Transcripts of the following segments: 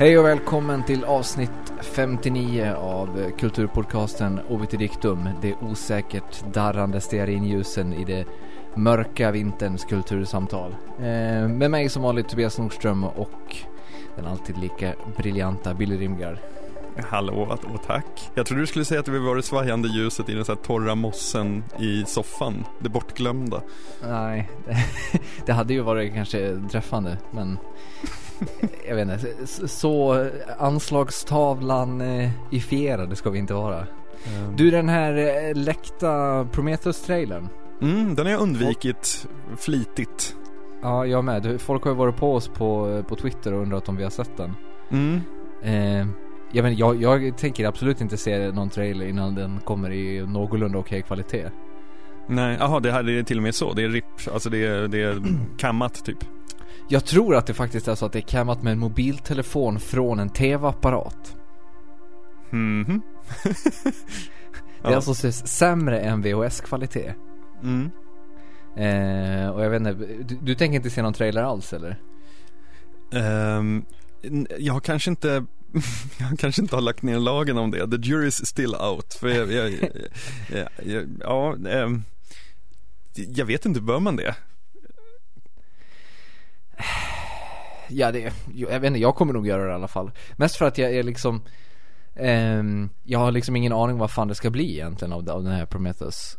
Hej och välkommen till avsnitt 59 av kulturpodcasten Obitidictum. Det osäkert darrande stearinljusen i det mörka vinterns kultursamtal. Eh, med mig som vanligt Tobias Nordström och den alltid lika briljanta Billy Rimgard. Hallå och tack. Jag trodde du skulle säga att vi var det svajande ljuset i den så torra mossen i soffan. Det bortglömda. Nej, det hade ju varit kanske träffande men jag vet inte, så anslagstavlan eh, ifierade ska vi inte vara. Mm. Du den här eh, läckta Prometheus-trailern. Mm, den har jag undvikit folk... flitigt. Ja, jag med. Folk har ju varit på oss på, på Twitter och undrat om vi har sett den. Mm. Eh, jag, vet, jag, jag tänker absolut inte se någon trailer innan den kommer i någorlunda okej okay kvalitet. Nej, jaha det här är till och med så. Det är RIP, alltså det är, det är kammat typ. Jag tror att det faktiskt är så att det är kammat med en mobiltelefon från en tv-apparat. Mhm. Mm det är ja. alltså sämre än VHS-kvalitet. Mm. Eh, och jag vet inte, du, du, tänker inte se någon trailer alls eller? Um, jag kanske inte jag kanske inte har lagt ner lagen om det. The jury's still out. För jag, jag, jag, jag ja, um, jag vet inte, bör man det? Ja, det, jag vet inte, jag kommer nog göra det i alla fall. Mest för att jag är liksom um, Jag har liksom ingen aning vad fan det ska bli egentligen av, av den här Prometheus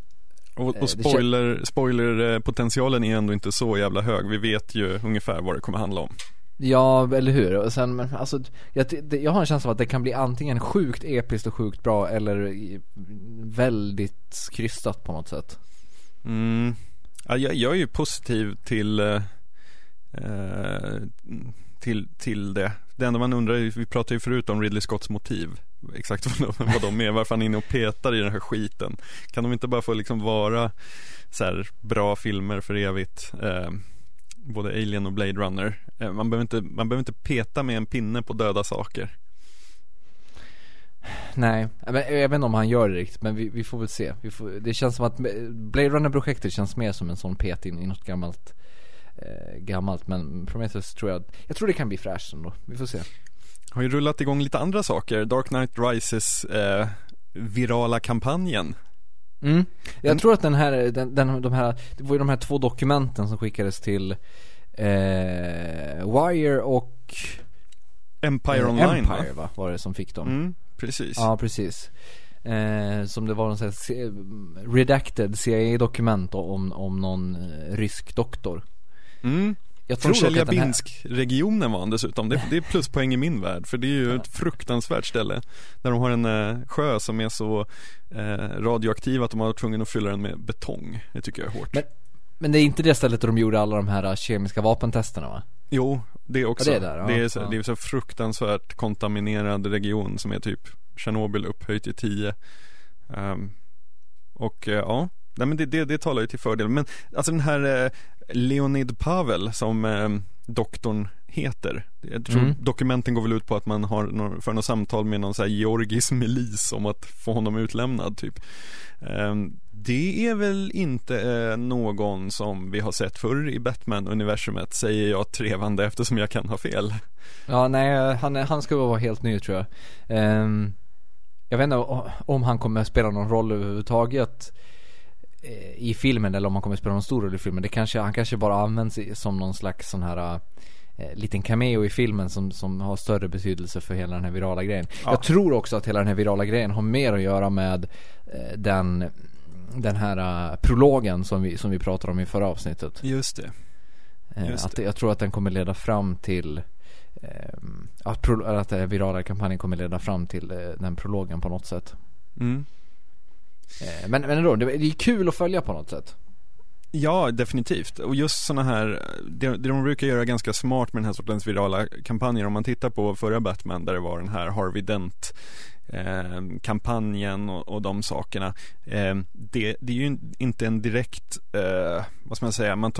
och, och eh, spoiler, spoilerpotentialen är ändå inte så jävla hög. Vi vet ju ungefär vad det kommer handla om. Ja, eller hur? Och sen, men alltså, jag, jag har en känsla av att det kan bli antingen sjukt episkt och sjukt bra eller väldigt krystat på något sätt. Mm. Ja, jag, jag är ju positiv till eh, Eh, till, till det. Det enda man undrar, vi pratade ju förut om Ridley Scotts motiv. Exakt vad de, vad de är, varför han är inne och petar i den här skiten. Kan de inte bara få liksom vara så här, bra filmer för evigt? Eh, både Alien och Blade Runner. Eh, man, behöver inte, man behöver inte peta med en pinne på döda saker. Nej, jag vet inte om han gör det riktigt men vi, vi får väl se. Vi får, det känns som att Blade Runner-projektet känns mer som en sån pet in i något gammalt eh, gammalt men Prometheus tror jag, jag tror det kan bli fräscht ändå. Vi får se. Har ju rullat igång lite andra saker. Dark Knight Rises eh, virala kampanjen. Mm. Jag mm. tror att den här, den, den, de här, det var ju de här två dokumenten som skickades till eh, Wire och Empire eh, Online Empire va? var det som fick dem. Mm, precis. Ja, precis. Eh, som det var någon sån här redacted CIA-dokument om, om någon eh, rysk doktor. Mm. Jag Från Tjeljabinsk-regionen var han dessutom. Det, det är pluspoäng i min värld. För det är ju ett fruktansvärt ställe. Där de har en eh, sjö som är så eh, radioaktiv att de har tvungen att fylla den med betong. Det tycker jag är hårt. Men, men det är inte det stället där de gjorde alla de här eh, kemiska vapentesterna va? Jo, det också. Ja, det är där, ja. det, är så, ja. det är så fruktansvärt kontaminerad region som är typ Tjernobyl upphöjt till 10. Um, ehm, och uh, ja, Nej men det, det, det talar ju till fördel. Men alltså den här eh, Leonid Pavel som eh, doktorn heter. Jag tror mm. dokumenten går väl ut på att man har någon, för något samtal med någon så här georgisk milis om att få honom utlämnad typ. Eh, det är väl inte eh, någon som vi har sett förr i Batman-universumet säger jag trevande eftersom jag kan ha fel. Ja nej han, han ska vara helt ny tror jag. Ehm, jag vet inte om han kommer spela någon roll överhuvudtaget i filmen eller om han kommer att spela någon stor roll i filmen. Det kanske, han kanske bara används som någon slags sån här eh, liten cameo i filmen som, som har större betydelse för hela den här virala grejen. Ja. Jag tror också att hela den här virala grejen har mer att göra med eh, den, den här uh, prologen som vi, som vi pratade om i förra avsnittet. Just det. Just att, det. Jag tror att den kommer leda fram till att, pro, att den virala kampanjen kommer leda fram till den prologen på något sätt. Mm. Eh, men, men ändå, det är kul att följa på något sätt. Ja, definitivt. Och just sådana här, det, det de brukar göra ganska smart med den här sortens virala kampanjer. Om man tittar på förra Batman där det var den här Harvey Dent eh, kampanjen och, och de sakerna. Eh, det, det, är ju inte en direkt, eh, vad ska man säga, man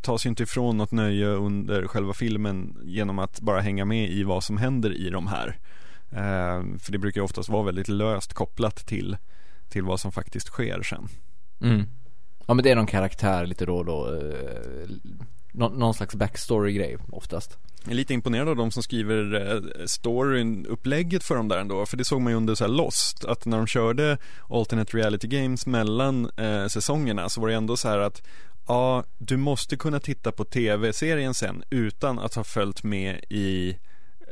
tas ju inte ifrån något nöje under själva filmen genom att bara hänga med i vad som händer i de här. Eh, för det brukar ju oftast vara väldigt löst kopplat till till vad som faktiskt sker sen. Mm. Ja men det är någon karaktär lite då och då. Eh, nå, någon slags backstory-grej oftast. Jag är lite imponerad av de som skriver eh, storyn, upplägget för dem där ändå. För det såg man ju under så Lost, att när de körde alternate reality games mellan eh, säsongerna så var det ändå så här att ja, du måste kunna titta på tv-serien sen utan att ha följt med i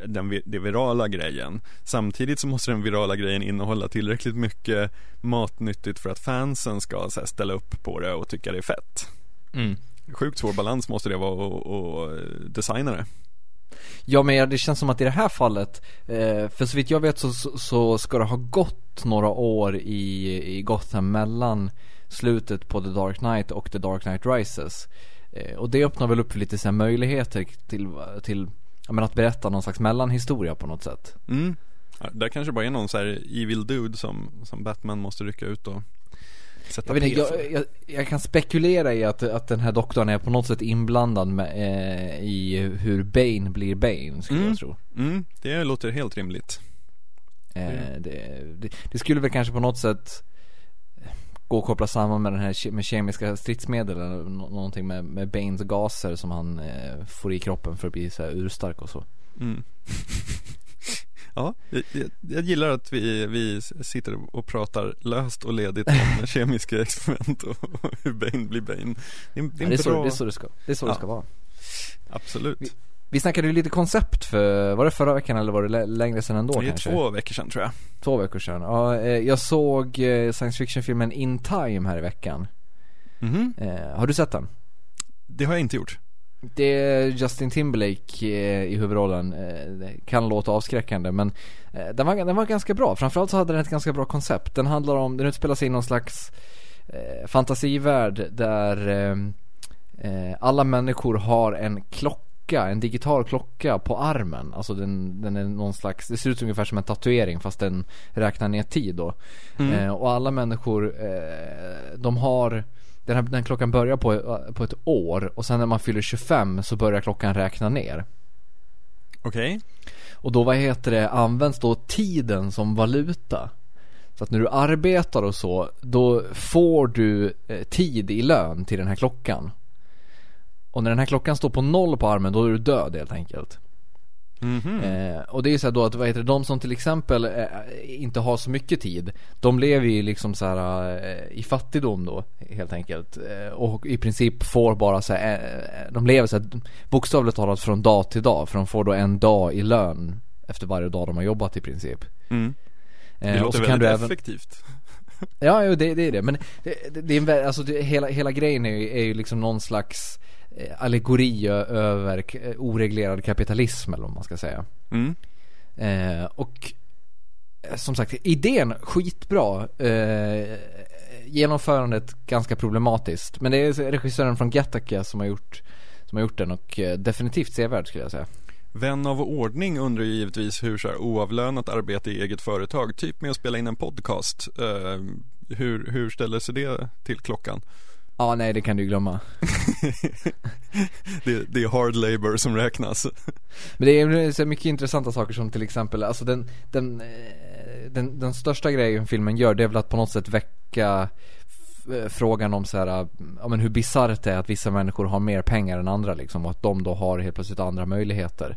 den, det virala grejen. Samtidigt så måste den virala grejen innehålla tillräckligt mycket matnyttigt för att fansen ska här, ställa upp på det och tycka det är fett. Mm. Sjukt svår balans måste det vara att designa det. Ja men det känns som att i det här fallet, eh, för så vitt jag vet så, så ska det ha gått några år i, i Gotham mellan slutet på The Dark Knight och The Dark Knight Rises. Eh, och det öppnar väl upp för lite så möjligheter till, till ja, men att berätta någon slags mellanhistoria på något sätt. Mm. Ja, där kanske bara är någon så här evil dude som, som Batman måste rycka ut och sätta jag, vet jag, jag, jag, kan spekulera i att, att den här doktorn är på något sätt inblandad med, eh, i hur Bane blir Bane, skulle mm. jag tro. Mm, det låter helt rimligt. Eh, det, det, det, skulle väl kanske på något sätt gå att koppla samman med den här med kemiska stridsmedel eller någonting med, med Banes gaser som han eh, får i kroppen för att bli så här urstark och så. Mm. ja, jag, jag, gillar att vi, vi sitter och pratar löst och ledigt om kemiska experiment och, hur Bane blir Bane. Det är, det är, ja, det är, så, det är så det ska, det är så ja. det ska vara. Absolut. Vi, vi snackade ju lite koncept för, var det förra veckan eller var det längre sedan ändå kanske? Det är två veckor sedan tror jag. Två veckor sedan, ja eh, jag såg eh, science fiction-filmen In Time här i veckan. Mm -hmm. Har du sett den? Det har jag inte gjort. Det är Justin Timberlake i huvudrollen, kan låta avskräckande men den var, den var ganska bra, framförallt så hade den ett ganska bra koncept. Den handlar om, den utspelar sig i någon slags fantasivärld där alla människor har en klocka klocka, en digital klocka på armen. Alltså den, den är någon slags, det ser ut ungefär som en tatuering fast den räknar ner tid då. Mm. Eh, och alla människor, eh, de har den här den klockan börjar på, på ett år och sen när man fyller 25 så börjar klockan räkna ner. Okej. Okay. Och då vad heter det, används då tiden som valuta. Så att när du arbetar och så, då får du eh, tid i lön till den här klockan. Och när den här klockan står på noll på armen då är du död helt enkelt. Mm -hmm. eh, och det är så då att vad heter det, de som till exempel eh, inte har så mycket tid De lever ju liksom så här eh, i fattigdom då helt enkelt eh, Och i princip får bara så här, eh, De lever så här, bokstavligt talat från dag till dag För de får då en dag i lön Efter varje dag de har jobbat i princip mm. Eh, det låter väldigt även... effektivt Ja, jo, det, det är det men det, det, det är en, alltså det, hela, hela grejen är ju, är ju liksom någon slags Eh, allegori över eh, oreglerad kapitalism eller vad man ska säga. Mm. Eh, och eh, som sagt, idén skitbra. Eh, genomförandet ganska problematiskt. Men det är regissören från Gattaca som har gjort, som har gjort den och definitivt sevärd skulle jag säga. Vän av ordning undrar ju givetvis hur så här, oavlönat arbete i eget företag, typ med att spela in en podcast, eh, hur, hur ställer sig det till klockan? Ja, nej det kan du glömma. det, det, är hard labor som räknas. Men det är så mycket intressanta saker som till exempel, alltså den, den, eh, den, den största grejen filmen gör det är väl att på något sätt väcka eh, frågan om så här, ja men hur bisarrt det är att vissa människor har mer pengar än andra liksom och att de då har helt plötsligt andra möjligheter.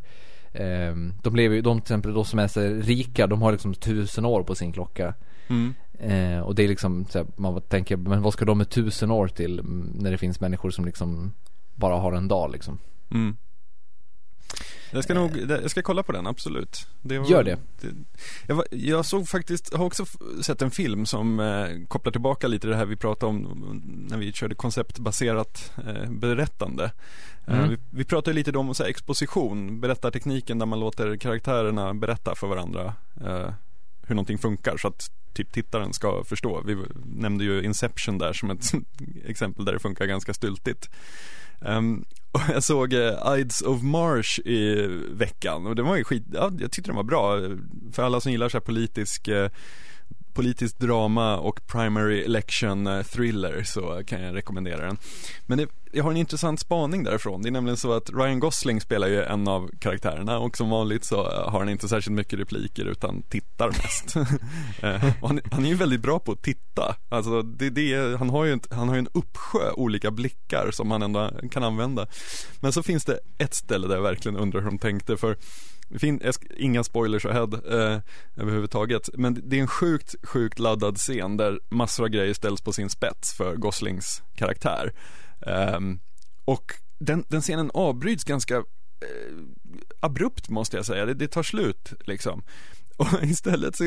Ehm, de lever ju, de till exempel de som är så rika, de har liksom tusen år på sin klocka. Mm. Eh, och det är liksom, här, man tänker, men vad ska de med tusen år till när det finns människor som liksom bara har en dag liksom. Mm. Jag ska nog, jag ska kolla på den, absolut. Det var, Gör det. det jag, var, jag, såg faktiskt, har också sett en film som eh, kopplar tillbaka lite det här vi pratade om när vi körde konceptbaserat eh, berättande. Eh, mm. Eh, vi, vi pratade lite om så här, exposition, berättartekniken där man låter karaktärerna berätta för varandra eh, hur någonting funkar så att typ tittaren ska förstå. Vi nämnde ju Inception där som ett exempel där det funkar ganska styltigt. Um, ehm, och jag såg uh, Ides of Marsh i veckan och det var ju skit, ja, jag tyckte den var bra. För alla som gillar så här politisk uh, politiskt drama och primary election eh, thriller så kan jag rekommendera den. Men det, jag har en intressant spaning därifrån. Det är nämligen så att Ryan Gosling spelar ju en av karaktärerna och som vanligt så eh, har han inte särskilt mycket repliker utan tittar mest. Eh, han, han, är ju väldigt bra på att titta. Alltså det, det, han, har ju en, han har ju en uppsjö olika blickar som han ändå kan använda. Men så finns det ett ställe där jag verkligen undrar hur de tänkte för fin, inga spoilers ahead eh, överhuvudtaget. Men det är en sjukt, sjukt laddad scen där massor av grejer ställs på sin spets för Goslings karaktär. Um, och den, den scenen avbryts ganska eh, abrupt måste jag säga. Det, det tar slut liksom. Och istället så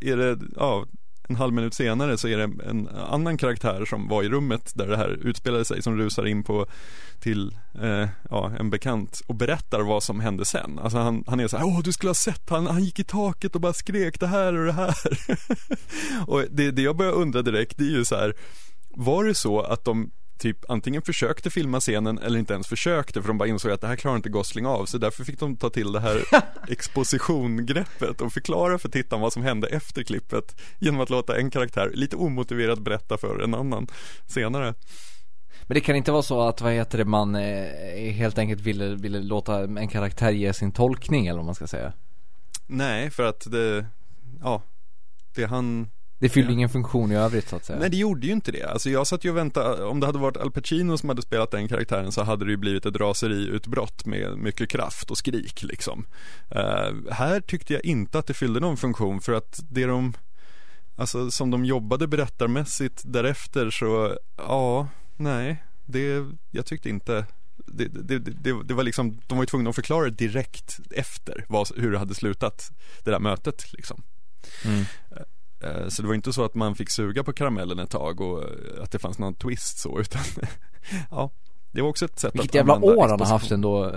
är det, ja, en halv minut senare så är det en annan karaktär som var i rummet där det här utspelade sig som rusar in på till eh, ja, en bekant och berättar vad som hände sen. Alltså han, han är så här, åh du skulle ha sett han, han gick i taket och bara skrek det här och det här. och det, det jag börjar undra direkt det är ju så här, var det så att de typ antingen försökte filma scenen eller inte ens försökte för de bara insåg att det här klarar inte Gosling av så därför fick de ta till det här expositiongreppet och förklara för tittaren vad som hände efter klippet genom att låta en karaktär lite omotiverat berätta för en annan senare. Men det kan inte vara så att, vad heter det, man eh, helt enkelt ville, ville låta en karaktär ge sin tolkning eller vad man ska säga? Nej, för att det, ja, det han det fyllde ja. ingen funktion i övrigt så att säga Nej det gjorde ju inte det, alltså jag satt ju och väntade, om det hade varit Al Pacino som hade spelat den karaktären så hade det ju blivit ett raseriutbrott med mycket kraft och skrik liksom uh, Här tyckte jag inte att det fyllde någon funktion för att det de Alltså som de jobbade berättarmässigt därefter så, ja, nej, det, jag tyckte inte det, det, det, det, var liksom, de var ju tvungna att förklara direkt efter vad, hur det hade slutat det där mötet liksom. Mm. Eh, Eh, så det var inte så att man fick suga på karamellen ett tag och eh, att det fanns någon twist så utan Ja, det var också ett sätt vilket att jävla år han har haft ändå.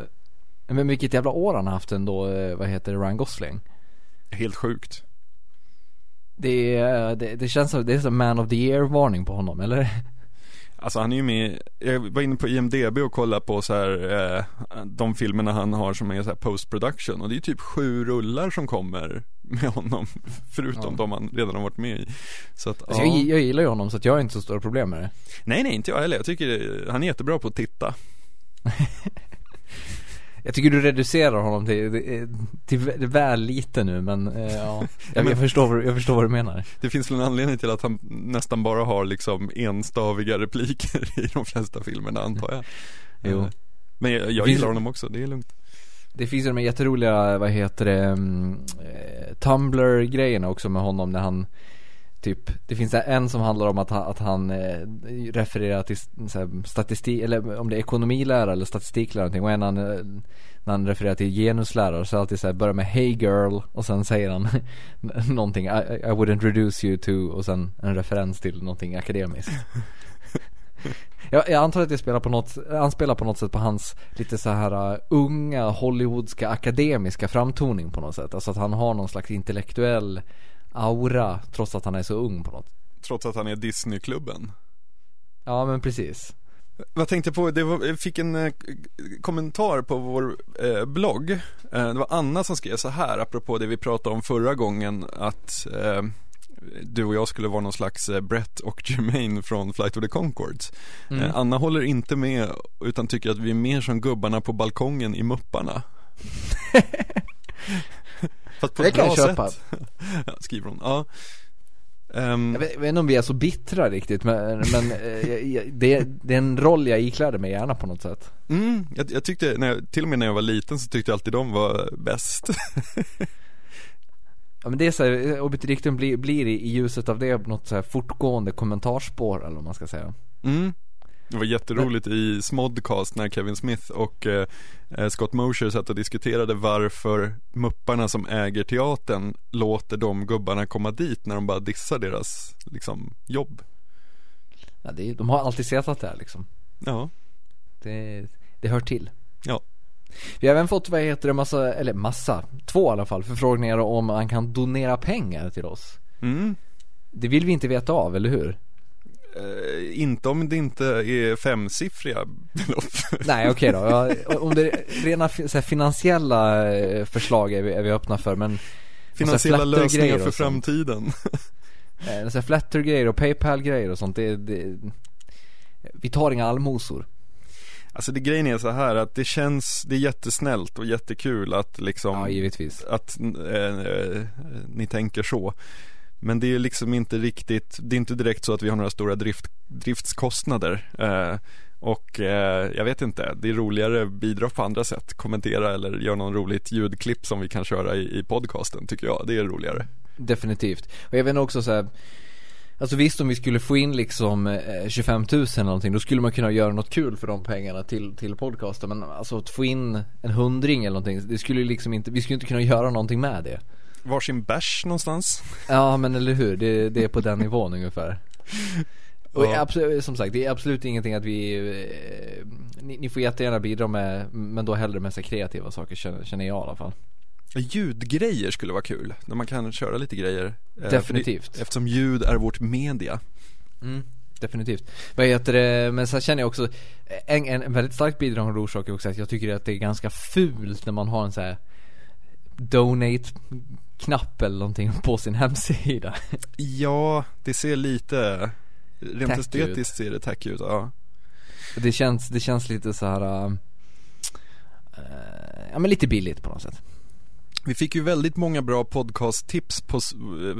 Men vilket jävla år han har haft ändå, eh, vad heter det, Ryan Gosling? Helt sjukt. Det, det, det känns som, det är som man of the year varning på honom eller? Alltså han är ju med, jag var inne på IMDB och kollade på så här eh, De filmerna han har som är så här post production och det är typ sju rullar som kommer med honom Förutom ja. de han redan har varit med i. Så att, alltså, ja. jag, jag gillar ju honom så att jag har inte så stora problem med det. Nej nej inte jag heller, jag tycker han är jättebra på att titta Jag tycker du reducerar honom till, till, väl lite nu men eh, ja, jag, jag, förstår, jag förstår vad du menar. Det finns väl en anledning till att han nästan bara har liksom enstaviga repliker i de flesta filmerna antar jag. Jo. Eh, Men jag, jag gillar honom också, det är lugnt. Det finns ju de här jätteroliga, vad heter det, um, Tumblr-grejerna också med honom när han Typ, det finns en som handlar om att han, att han eh, refererar till här, statistik, eller om det är ekonomilära eller statistiklära någonting och en han, eh, när han refererar till genuslära så alltid så här börjar med Hey girl och sen säger han någonting I, I would introduce you to och sen en referens till någonting akademiskt jag, jag antar att jag spelar på något, han spelar på något sätt på hans lite så här uh, unga Hollywoodska akademiska framtoning på något sätt. Alltså att han har någon slags intellektuell aura trots att han är så ung på något. Trots att han är Disneyklubben? Ja men precis. Vad tänkte på, det var, jag fick en eh, kommentar på vår eh, blogg. Eh, det var Anna som skrev så här apropå det vi pratade om förra gången att eh, du och jag skulle vara någon slags eh, Brett och Jermaine från Flight of the Concords. Mm. Eh, Anna håller inte med utan tycker att vi är mer som gubbarna på balkongen i Mupparna. Fast på det ett kan bra köpa. sätt. ja, skriver hon. Ja. Um, jag, vet, jag, vet, inte om vi är så bittra riktigt men, men eh, det, det, är en roll jag ikläder mig gärna på något sätt mm, jag, jag tyckte, när jag, till och med när jag var liten så tyckte jag alltid de var bäst Ja men det är såhär, Obit Dictum blir, blir i, i ljuset av det något så här fortgående kommentarspår eller vad man ska säga Mm det var jätteroligt i Smodcast när Kevin Smith och eh, eh, Scott Mosher satt och diskuterade varför mupparna som äger teatern låter de gubbarna komma dit när de bara dissar deras liksom jobb. Ja, det är, de har alltid sett där liksom. Ja. Det, det hör till. Ja. Vi har även fått, vad heter det, massa, eller massa, två i alla fall, förfrågningar om man kan donera pengar till oss. Mm. Det vill vi inte veta av, eller hur? Uh, inte om det inte är femsiffriga belopp. Nej okej okay då, ja, om det är rena så finansiella eh, förslag är vi, är vi öppna för men Finansiella lösningar för framtiden. Eh, så här Flutter-grejer och Paypal-grejer och sånt, det, det, vi tar inga allmosor. Alltså det grejen är så här att det känns, det är jättesnällt och jättekul att liksom Ja, givetvis. Att eh, ni tänker så men det är liksom inte riktigt, det är inte direkt så att vi har några stora drift, driftskostnader. Eh, Och eh, jag vet inte, det är roligare att bidra på andra sätt Kommentera eller göra någon roligt ljudklipp som vi kan köra i, i podcasten tycker jag, det är roligare. Definitivt. Och jag vet också så här, Alltså visst om vi skulle få in liksom eh, 25 000 eller någonting Då skulle man kunna göra något kul för de pengarna till, till podcasten. Men alltså att få in en hundring eller någonting Det skulle liksom inte, vi skulle inte kunna göra någonting med det. Varsin bärs någonstans Ja men eller hur, det, det är på den nivån ungefär Och Ja. absolut, som sagt, det är absolut ingenting att vi eh, ni, ni får jättegärna bidra med Men då hellre med så kreativa saker känner, känner jag i alla fall Ljudgrejer skulle vara kul, när man kan köra lite grejer Eh, Definitivt. det, Eftersom ljud är vårt media Mm, definitivt. Vad heter det, men så känner jag också en, en väldigt starkt bidragande orsak är också att jag tycker att det är ganska fult när man har en så här donate knapp eller någonting på sin hemsida. Ja, det ser lite Rent Tack estetiskt ser det tack ut, ja Det känns, det känns lite så här. äh, ja men lite billigt på något sätt. Vi fick ju väldigt många bra podcast-tips på,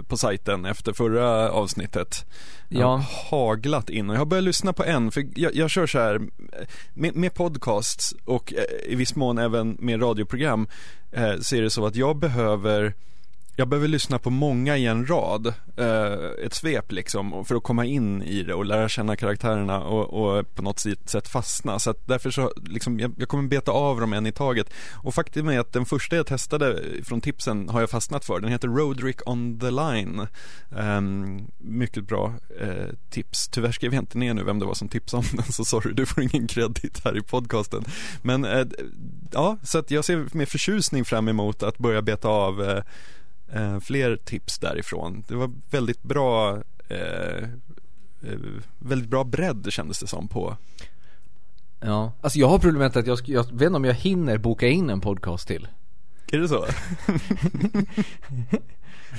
på sajten efter förra avsnittet Det Ja. har Haglat in och jag har börjat lyssna på en, för jag, jag kör så här med, med podcasts och eh, i viss mån även med radioprogram eh, så är det så att jag behöver jag behöver lyssna på många i en rad, eh, ett svep liksom, för att komma in i det och lära känna karaktärerna och, och på något sätt- fastna. Så att därför så, liksom, jag, jag kommer beta av dem en i taget. Och faktum är att den första jag testade från tipsen har jag fastnat för. Den heter Roderick on the line. Eh, mycket bra eh, tips. Tyvärr skrev jag inte ner nu vem det var som tipsade om den, så sorry, du får ingen kredit här i podcasten. Men eh, ja, så att jag ser med förtjusning fram emot att börja beta av eh, eh, fler tips därifrån. Det var väldigt bra eh, eh, väldigt bra bredd kändes det som på Ja. Alltså jag har problemet att jag, jag vet inte om jag hinner boka in en podcast till. Är det så?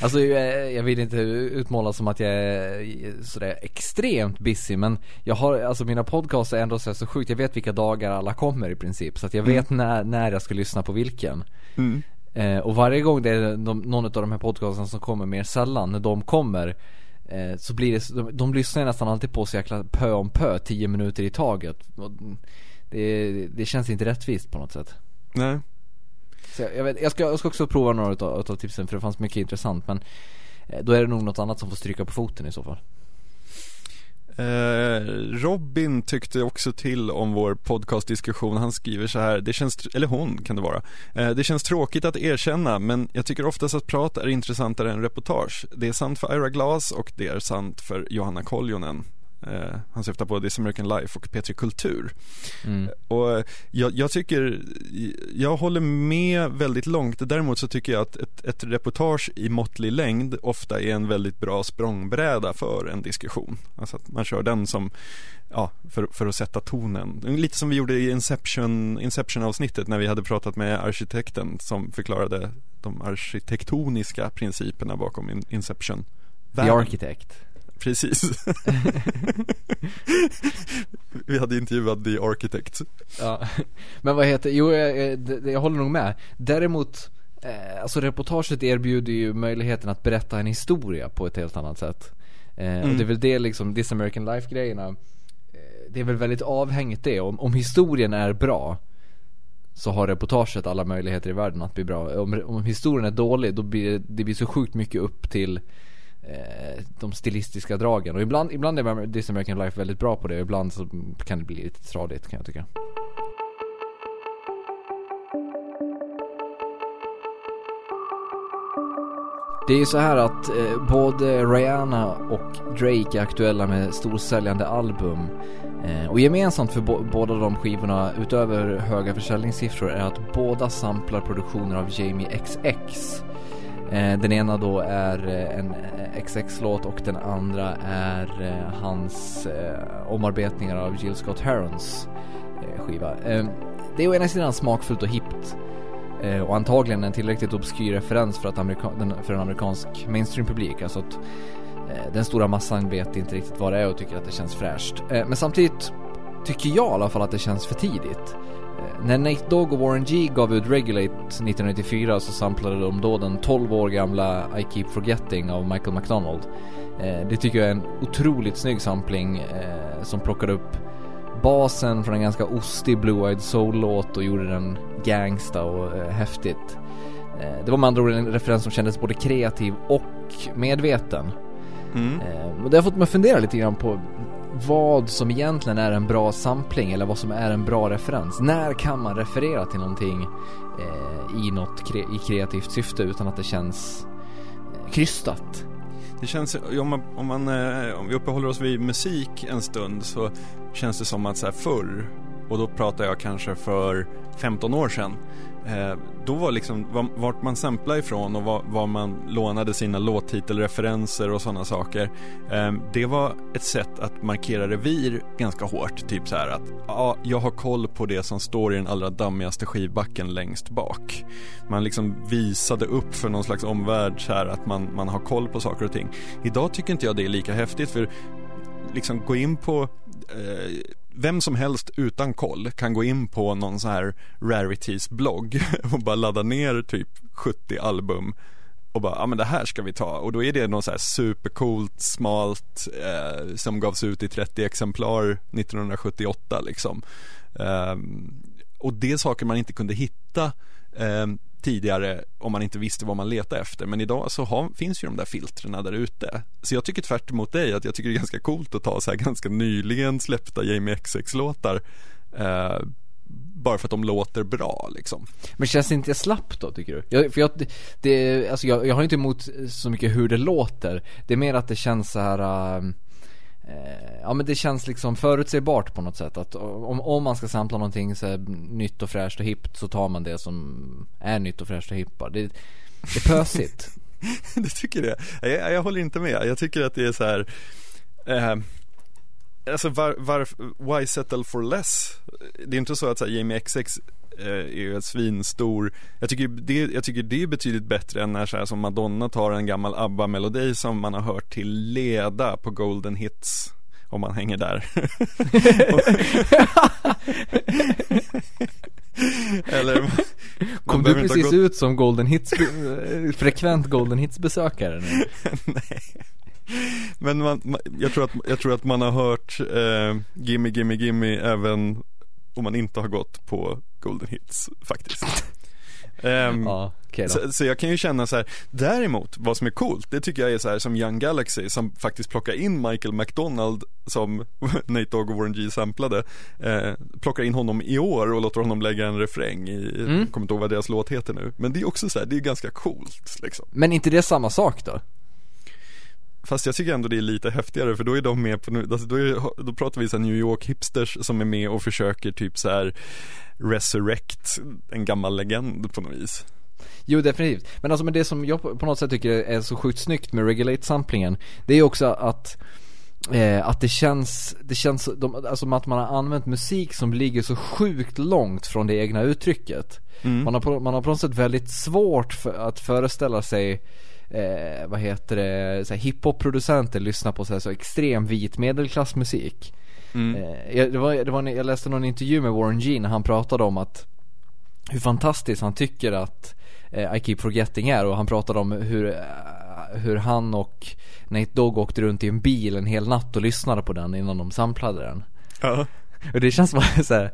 Alltså jag, jag vill inte utmåla som att jag är sådär extremt busy men jag har, alltså mina podcasts är ändå så, så sjukt, jag vet vilka dagar alla kommer i princip så att jag vet när, när jag ska lyssna på vilken. Mm. Eh, och varje gång det är de, någon av de här podcasten som kommer mer sällan, när de kommer eh, så blir det, de, de lyssnar nästan alltid på så jäkla pö om pö, 10 minuter i taget. Det, det känns inte rättvist på något sätt. Nej. Så jag, jag, vet, jag, ska, jag ska också prova några utav, utav tipsen för det fanns mycket intressant men eh, Då är det nog något annat som får stryka på foten i så fall Eh, Robin tyckte också till om vår podcastdiskussion. Han skriver så här, det känns, eller hon kan det vara. Eh, det känns tråkigt att erkänna, men jag tycker oftast att prat är intressantare än reportage. Det är sant för Ira Glass och det är sant för Johanna Koljonen. Eh, han syftar på This American Life och Petri Kultur. mm. Och jag, jag tycker, jag håller med väldigt långt. Däremot så tycker jag att ett, ett reportage i måttlig längd ofta är en väldigt bra språngbräda för en diskussion. Alltså att man kör den som, ja, för, för att sätta tonen. Lite som vi gjorde i Inception, Inception-avsnittet när vi hade pratat med arkitekten som förklarade de arkitektoniska principerna bakom in- Inception. The Architect Precis. vi hade intervjuat The Architect. Ja, men vad heter, jo jag, jag, jag håller nog med Däremot, eh, alltså reportaget erbjuder ju möjligheten att berätta en historia på ett helt annat sätt eh, Mm. Och det är väl det liksom, This American Life grejerna eh, Det är väl väldigt avhängigt det, om, om historien är bra så har reportaget alla möjligheter i världen att bli bra. Om, om historien är dålig då blir det, det blir så sjukt mycket upp till Eh, de stilistiska dragen. Och ibland, ibland är This American Life väldigt bra på det och ibland så kan det bli lite tradigt kan jag tycka. Det är ju så här att eh, både Rihanna och Drake är aktuella med storsäljande album. Eh, och gemensamt för bo- båda de skivorna, utöver höga försäljningssiffror, är att båda samplar produktioner av Jamie XX. Eh, den ena då är eh, en eh, XX-låt och den andra är hans omarbetningar av Jill Scott Herons skiva. Ehm, det är å ena sidan smakfullt och hippt och antagligen en tillräckligt obskyr referens för, att amerika- för en amerikansk mainstream-publik. Alltså att den stora massan vet inte riktigt vad det är och tycker att det känns fräscht. Men samtidigt tycker jag i alla fall att det känns för tidigt. Eh, när Nate Dogg och Warren G gav ut Regulate 1994 så samplade de då den 12 år gamla I Keep Forgetting av Michael McDonald. Det tycker jag är en otroligt snygg sampling som plockade upp basen från en ganska ostig Blue-Eyed Soul-låt och gjorde den gangsta och häftigt. Det var med andra ord en referens som kändes både kreativ och medveten. Mm. Eh, det har fått mig att fundera lite grann på vad som egentligen är en bra sampling eller vad som är en bra referens. När kan man referera till någonting eh, i något kre i kreativt syfte utan att det känns eh, krystat? Det känns, om, man, om, man, eh, om vi uppehåller oss vid musik en stund så känns det som att så här förr, och då pratar jag kanske för 15 år sedan, Eh, då var liksom vart man samplade ifrån och var, var man lånade sina låttitelreferenser och sådana saker. Eh, det var ett sätt att markera revir ganska hårt. Typ så här att ja, jag har koll på det som står i den allra dammigaste skivbacken längst bak. Man liksom visade upp för någon slags omvärld så här att man, man har koll på saker och ting. Idag tycker inte jag det är lika häftigt för liksom gå in på eh, vem som helst utan koll kan gå in på någon så här rarities-blogg och bara ladda ner typ 70 album och bara, ja men det här ska vi ta och då är det något så här supercoolt, smalt eh, som gavs ut i 30 exemplar 1978 liksom. Eh, och det är saker man inte kunde hitta eh, tidigare om man inte visste vad man letade efter. Men idag så har, finns ju de där filtrerna där ute. Så jag tycker tvärt emot dig att jag tycker det är ganska coolt att ta så här ganska nyligen släppta Jamie XX-låtar. Eh, bara för att de låter bra liksom. Men känns det inte slappt då tycker du? Jag, för jag, det, alltså jag, jag har inte emot så mycket hur det låter. Det är mer att det känns så här uh Eh, ja men det känns liksom förutsägbart på något sätt att om, om man ska sampla någonting så nytt och fräscht och hippt så tar man det som är nytt och fräscht och hippt bara. Det, det är pösigt. du tycker det? Jag, jag, håller inte med. Jag tycker att det är så här eh, Alltså var, var, why settle for less? Det är inte så att så här, Jamie XX är ju svinstor. Jag tycker, det, jag tycker det är betydligt bättre än när så här som Madonna tar en gammal ABBA-melodi som man har hört till leda på Golden Hits om man hänger där. Eller Kom du precis ut som Golden Hits, frekvent Golden Hits besökare nu? Nej. Men man, man, jag, tror att, jag tror att man har hört eh, Gimme Gimme Gimme även om man inte har gått på Golden Hits faktiskt. Um, ja, okay så, så, jag kan ju känna så här, däremot vad som är coolt, det tycker jag är så här som Young Galaxy som faktiskt plockar in Michael McDonald som Nate Dogg och Warren G samplade, eh, plockar in honom i år och låter honom lägga en refräng i, mm. kommer inte ihåg vad deras låt heter nu, men det är också så här, det är ganska coolt liksom. Men inte det samma sak då? Fast jag tycker ändå det är lite häftigare för då är de med på, alltså då, är, då pratar vi så New York hipsters som är med och försöker typ så här resurrect en gammal legend på något vis. Jo definitivt, men alltså men det som jag på något sätt tycker är så sjukt snyggt med Regulate-samplingen Det är också att eh, att det känns, det känns de, alltså att man har använt musik som ligger så sjukt långt från det egna uttrycket mm. man, har på, man har på något sätt väldigt svårt för, att föreställa sig eh, vad heter det, så hiphop-producenter lyssnar på så, här, så extrem vit medelklassmusik. Mm. Eh, det var, det var, jag läste någon intervju med Warren G när han pratade om att hur fantastiskt han tycker att eh, I Keep Forgetting är och han pratade om hur, eh, hur han och Nate Dogg åkte runt i en bil en hel natt och lyssnade på den innan de samplade den. Ja. Och det känns bara så här,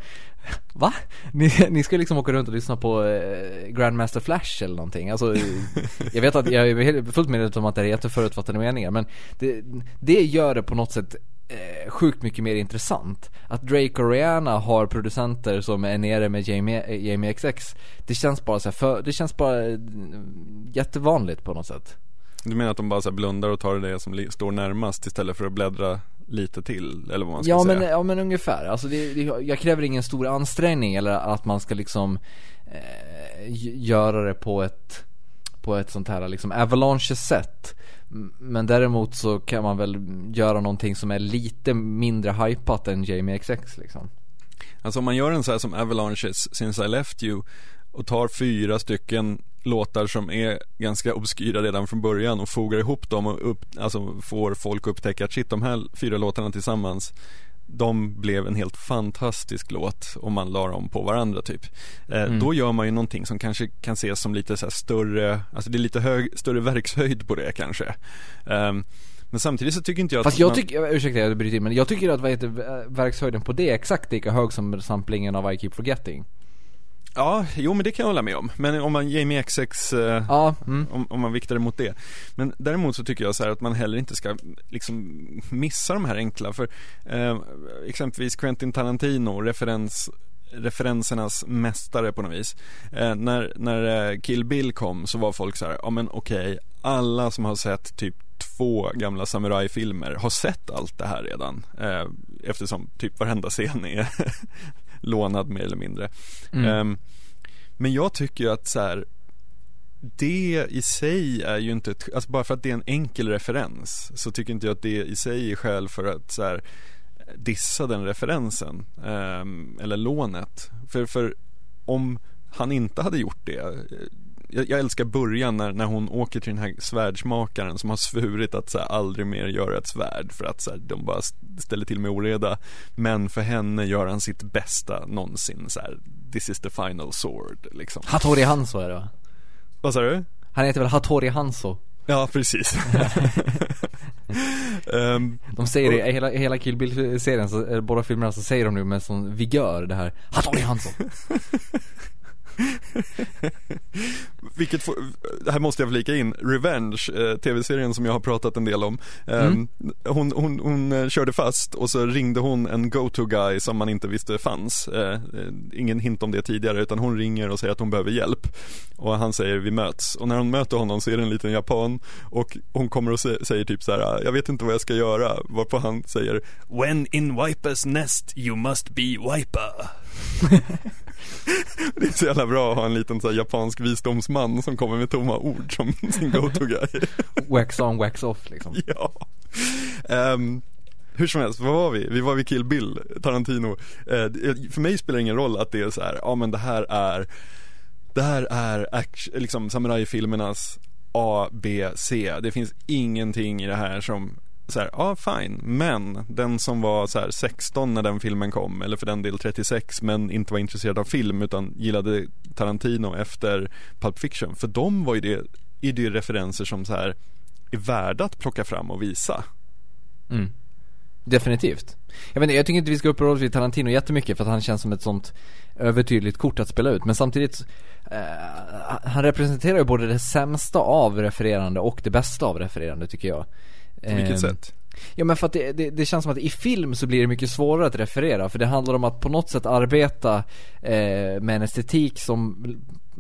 Va? Ni, ni ska liksom åka runt och lyssna på eh, Grandmaster Flash eller någonting. Alltså Jag vet att jag är fullt medveten om att det är jätteförutfattade meningar Men det, det gör det på något sätt eh, sjukt mycket mer intressant. Att Drake och Rihanna har producenter som är nere med Jamie, eh, Jamie XX Det känns bara så för, det känns bara eh, jättevanligt på något sätt. Du menar att de bara så blundar och tar det som står närmast istället för att bläddra lite till eller vad man ska ja, säga. men, Ja men ungefär, alltså det, det, jag kräver ingen stor ansträngning eller att man ska liksom eh, göra det på ett på ett sånt här liksom avalanche sätt Men däremot så kan man väl göra någonting som är lite mindre hypat än Jamie XX liksom. Alltså om man gör en så här som Avalanches Since I Left You och tar fyra stycken låtar som är ganska obskyra redan från början och fogar ihop dem och upp, alltså får folk upptäcka att shit de här fyra låtarna tillsammans de blev en helt fantastisk låt om man la dem på varandra typ. Eh, mm. Då gör man ju någonting som kanske kan ses som lite så större, alltså det är lite hög, större verkshöjd på det kanske. Eh, men samtidigt så tycker inte jag att Fast jag man... tycker, ursäkta jag bryter in men jag tycker att vad heter, verkshöjden på det är exakt lika hög som samplingen av I Keep Forgetting. Ja, jo men det kan jag hålla med om. Men om man Jamie XX, eh, ja, mm. om, om, man viktar det mot det. Men däremot så tycker jag så här att man heller inte ska liksom missa de här enkla. För eh, exempelvis Quentin Tarantino, referens referensernas mästare på något vis. Eh, när, när eh, Kill Bill kom så var folk så här, ja men okej, okay, alla som har sett typ två gamla samurajfilmer har sett allt det här redan. Eh, eftersom typ varenda scen är lånad mer eller mindre. Mm. Um, men jag tycker ju att så här, det i sig är ju inte, ett, alltså bara för att det är en enkel referens så tycker inte jag att det i sig är skäl för att så här, dissa den referensen um, eller lånet. För, för om han inte hade gjort det jag, jag, älskar början när, när hon åker till den här svärdsmakaren som har svurit att så här, aldrig mer göra ett svärd för att så här, de bara ställer till med oreda. Men för henne gör han sitt bästa någonsin så här, this is the final sword liksom. Hattori Hanzo är det va? Vad sa du? Han heter väl Hattori Hanzo? Ja, precis. um, de säger det, i hela, hela Kill Bill-serien, båda filmerna så säger de nu med sån vigör det här Hattori Hanzo Vilket, får, här måste jag flika in, Revenge, eh, tv-serien som jag har pratat en del om. Eh, mm. hon, hon, hon eh, körde fast och så ringde hon en go-to-guy som man inte visste fanns. Eh, eh, ingen hint om det tidigare utan hon ringer och säger att hon behöver hjälp. Och han säger vi möts. Och när hon möter honom så är det en liten japan och hon kommer och säger typ så här, jag vet inte vad jag ska göra. Varpå han säger When in Wipers nest you must be wiper. Det är så jävla bra att ha en liten så japansk visdomsman som kommer med tomma ord som sin go-to-guy. wax on, wax off liksom. Ja. Um, hur som helst, vad var vi? Vi var vid Kill Bill, Tarantino. Uh, för mig spelar det ingen roll att det är så här, ja men det här är Det här är action, liksom samurajfilmernas A, B, C. Det finns ingenting i det här som så här, ja fine, men den som var så här 16 när den filmen kom, eller för den del 36, men inte var intresserad av film utan gillade Tarantino efter Pulp Fiction, för de var ju det, är det referenser som så här är värda att plocka fram och visa. Mm. Definitivt. Jag vet inte, jag tycker inte vi ska uppehålla oss vid Tarantino jättemycket för att han känns som ett sånt övertydligt kort att spela ut. Men samtidigt, eh, han representerar ju både det sämsta av refererande och det bästa av refererande tycker jag. På vilket eh, sätt? Ja men för att det, det, det, känns som att i film så blir det mycket svårare att referera för det handlar om att på något sätt arbeta eh, med en estetik som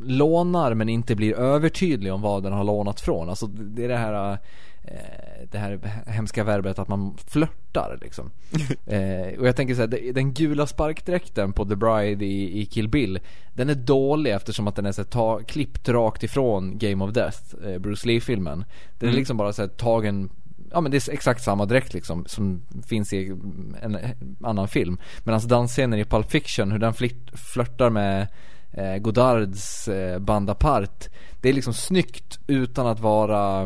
lånar men inte blir övertydlig om vad den har lånat från. Alltså det är det här eh, det här hemska verbet att man flörtar liksom. eh, och jag tänker så här, den gula sparkdräkten på The Bride i, i Kill Bill Den är dålig eftersom att den är så ta, klippt rakt ifrån Game of Death, eh, Bruce Lee-filmen. Den är mm. liksom bara så här, tagen ja men det är exakt samma dräkt liksom som finns i en annan film. Medan dansscenen i Pulp Fiction, hur den flörtar med eh, Godards eh, band apart. Det är liksom snyggt utan att vara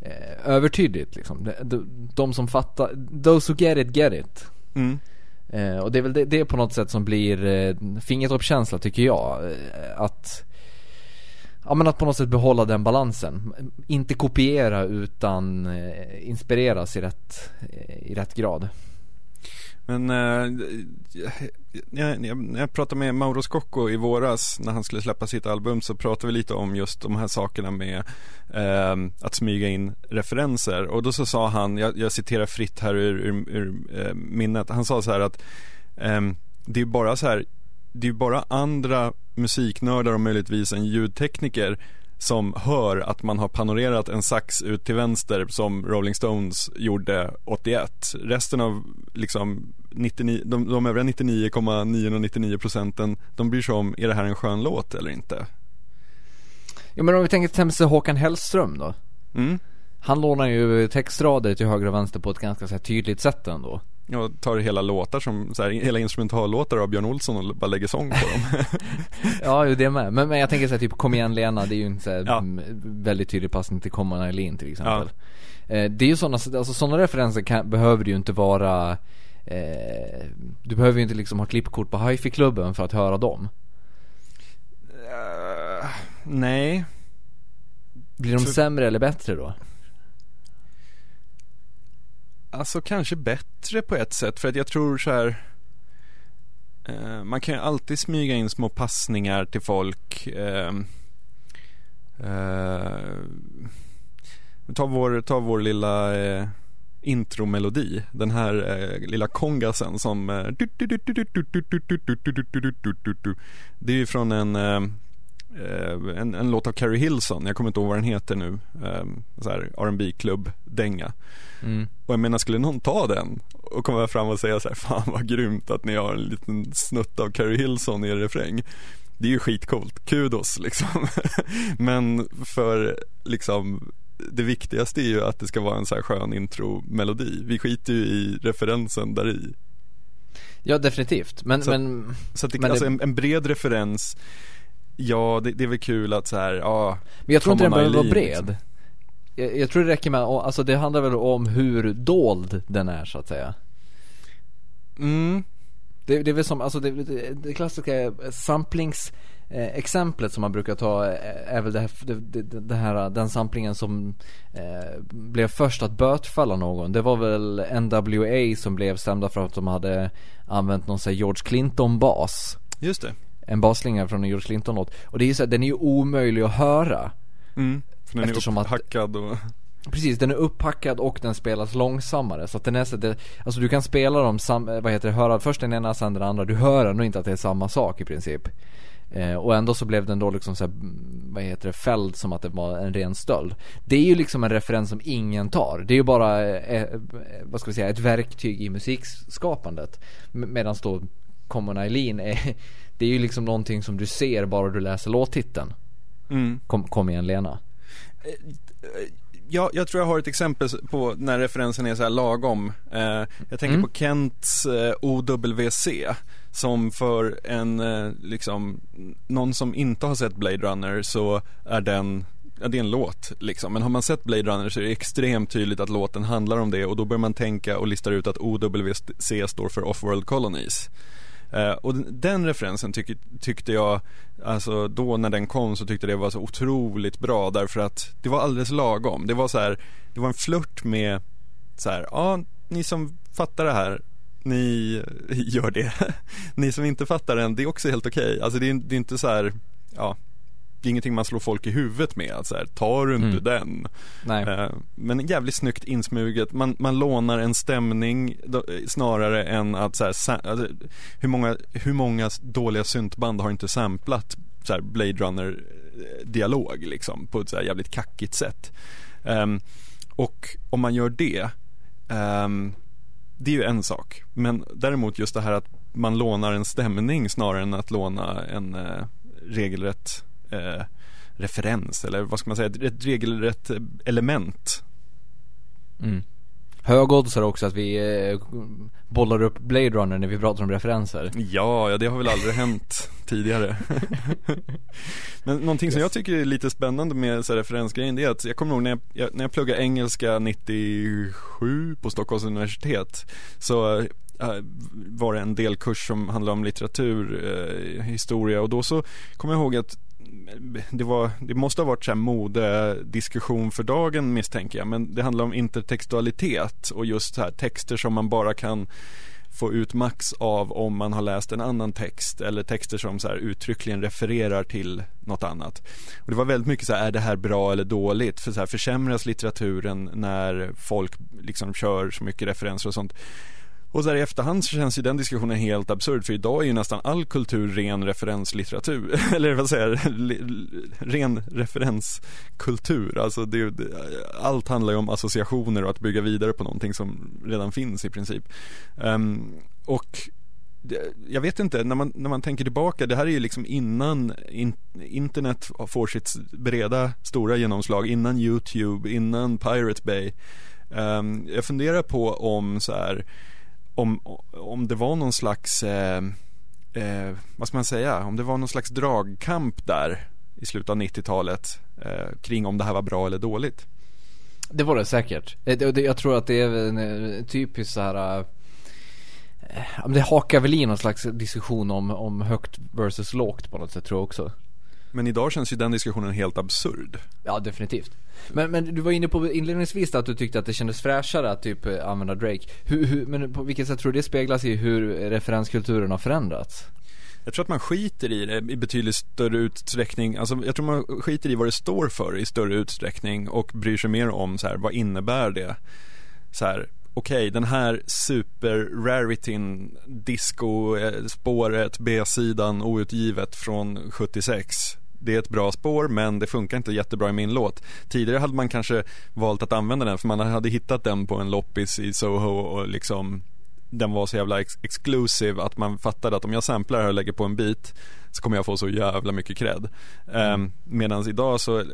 eh, övertydligt liksom. De, de, de, som fattar, those who get it get it. Mm. Eh, och det är väl det, det på något sätt som blir eh, fingertoppskänsla tycker jag. Eh, att Ja men att på något sätt behålla den balansen. Inte kopiera utan eh, inspireras i rätt, eh, i rätt grad. Men eh, jag, jag, när jag pratade med Mauro Scocco i våras när han skulle släppa sitt album så pratade vi lite om just de här sakerna med eh, att smyga in referenser och då så sa han, jag, jag citerar fritt här ur, ur, ur eh, minnet, han sa så här att eh, det är bara så här det är bara andra musiknördar och möjligtvis en ljudtekniker som hör att man har panorerat en sax ut till vänster som Rolling Stones gjorde 81. Resten av liksom 99, de, de övriga 99,999 procenten, de bryr sig om, är det här en skön låt eller inte? Ja men om vi tänker till exempel Håkan Hellström då. Mm. Han lånar ju textrader till höger och vänster på ett ganska så här, tydligt sätt ändå. Jag tar hela låtar som, så här, hela instrumentallåtar av Björn Olsson och bara lägger sång på dem. ja, det med. Men, men jag tänker såhär typ Kom igen Lena, det är ju en så här, Ja. väldigt tydlig passning till on Eileen till exempel. Eh, det är ju sådana, alltså sådana referenser kan, behöver ju inte vara eh, Du behöver ju inte liksom ha klippkort på hifi-klubben för att höra dem. Eh, nej, Blir de För- sämre eller bättre då? Alltså kanske bättre på ett sätt för att jag tror så här eh, Man kan ju alltid smyga in små passningar till folk eh, eh, ta, vår, ta vår lilla intromelodi Den här lilla kongasen som Det är ju från en en, en låt av Carrie Hilson, jag kommer inte ihåg vad den heter nu, eh, så här R&B klubb dänga Mm. och jag menar, skulle någon ta den och komma fram och säga så här, fan vad grymt att ni har en liten snutt av Carrie Hilson i er refräng. Det är ju skitcoolt, kudos liksom. Men för liksom det viktigaste är ju att det ska vara en så här skön intro-melodi. Vi skiter ju i referensen där i. Ja definitivt, men, Så- men Så att det, Men det- alltså en, en bred referens, ja det, det är väl kul att så här, ja, Men jag tror inte den behöver vara bred. Jag, jag tror det räcker med, alltså det handlar väl om hur dold den är så att säga. mm, Det, det är väl som, alltså det, det, klassiska samplings eh, exemplet som man brukar ta eh, är väl det här, det, det, här den samplingen som eh, blev först att bötfälla någon. Det var väl NWA som blev stämda för att de hade använt någon sån George Clinton bas. just det. En basslinga från en George Clinton låt. Och det är ju så här, den är ju omöjlig att höra. Mm, för den Eftersom är att- upphackad och Precis, den är upphackad och den spelas långsammare. Så att den är så det, Alltså du kan spela dem sam, eh, vad heter det, höra först den ena sen den andra. Du hör ändå inte att det är samma sak i princip. Eh, Och ändå så blev den då liksom så här, mm, vad heter det, fälld som att det var en ren stöld. Det är ju liksom en referens som ingen tar. Det är ju bara, eh, eh, vad ska vi säga, ett verktyg i musikskapandet. Medan då Common Eileen är Det är ju liksom någonting som du ser bara du läser låttiteln mm. Kom, kom igen Lena Ja, jag tror jag har ett exempel på när referensen är så här lagom. Eh, jag tänker Mm. på Kents eh, OWC som för en, eh, liksom, någon som inte har sett Blade Runner så är den Ja, det är en låt liksom. Men har man sett Blade Runner så är det extremt tydligt att låten handlar om det och då börjar man tänka och listar ut att OWC står för Off-World Colonies. Eh, och den, den referensen tyck, tyckte jag, alltså då när den kom så tyckte jag det var så otroligt bra därför att det var alldeles lagom. Det var så här, det var en flört med så här, ja, ni som fattar det här, ni gör det. ni som inte fattar den, det är också helt okej. Alltså det är, det är inte så här, ja, det är ingenting man slår folk i huvudet med. Att så här, tar du inte Mm. den? Nej Eh, Men jävligt snyggt insmuget. Man, man lånar en stämning eh, snarare än att så här, alltså, hur, många, hur många dåliga syntband har inte samplat så här Blade Runner eh, dialog liksom på ett så jävligt kackigt sätt. Ehm, och om man gör det ehm, det är ju en sak. Men däremot just det här att man lånar en stämning snarare än att låna en eh, regelrätt eh, referens eller vad ska man säga, ett, regelrätt eh, element. Mm. Hög odds är också att vi eh, bollar upp Blade Runner när vi pratar om referenser. Ja, ja det har väl aldrig hänt tidigare. Men någonting som jag tycker är lite spännande med så här referensgrejen det är att jag kommer ihåg när jag, jag, när jag pluggade engelska 97 på Stockholms universitet så äh, var det en delkurs som handlade om litteratur, eh, historia och då så kommer jag ihåg att det, var, det måste ha varit så här modediskussion för dagen misstänker jag men det handlar om intertextualitet och just så här texter som man bara kan få ut max av om man har läst en annan text eller texter som så här uttryckligen refererar till något annat. Och det var väldigt mycket så här, är det här bra eller dåligt? För så här, försämras litteraturen när folk liksom kör så mycket referenser och sånt? Och så här i efterhand så känns ju den diskussionen helt absurd för idag är ju nästan all kultur ren referenslitteratur. Eller vad säger jag, ren referenskultur. Alltså det, allt handlar ju om associationer och att bygga vidare på någonting som redan finns i princip. Um, och jag vet inte, när man, när man tänker tillbaka, det här är ju liksom innan in, internet får sitt breda, stora genomslag, innan YouTube, innan Pirate Bay. Um, jag funderar på om så här om, om det var någon slags, eh, eh, vad ska man säga, om det var någon slags dragkamp där i slutet av 90-talet eh, kring om det här var bra eller dåligt. Det var det säkert. Eh, jag tror att det är en eh, typisk så här eh, det hakar väl i någon slags diskussion om, om högt versus lågt på något sätt tror jag också. Men idag känns ju den diskussionen helt absurd. Ja, definitivt. Men, men du var inne på inledningsvis att du tyckte att det kändes fräschare att typ använda Drake. Hur, hur, men på vilket sätt tror du det speglas i hur referenskulturen har förändrats? Jag tror att man skiter i det i betydligt större utsträckning, alltså jag tror man skiter i vad det står för i större utsträckning och bryr sig mer om så här, vad innebär det? Så här, okej, okay, den här super rarityn, disco-spåret, B-sidan, outgivet från 76 det är ett bra spår men det funkar inte jättebra i min låt. Tidigare hade man kanske valt att använda den för man hade hittat den på en loppis i Soho och liksom den var så jävla ex exclusive att man fattade att om jag samplar här och lägger på en bit så kommer jag få så jävla mycket cred. Mm. Um, Medan idag så,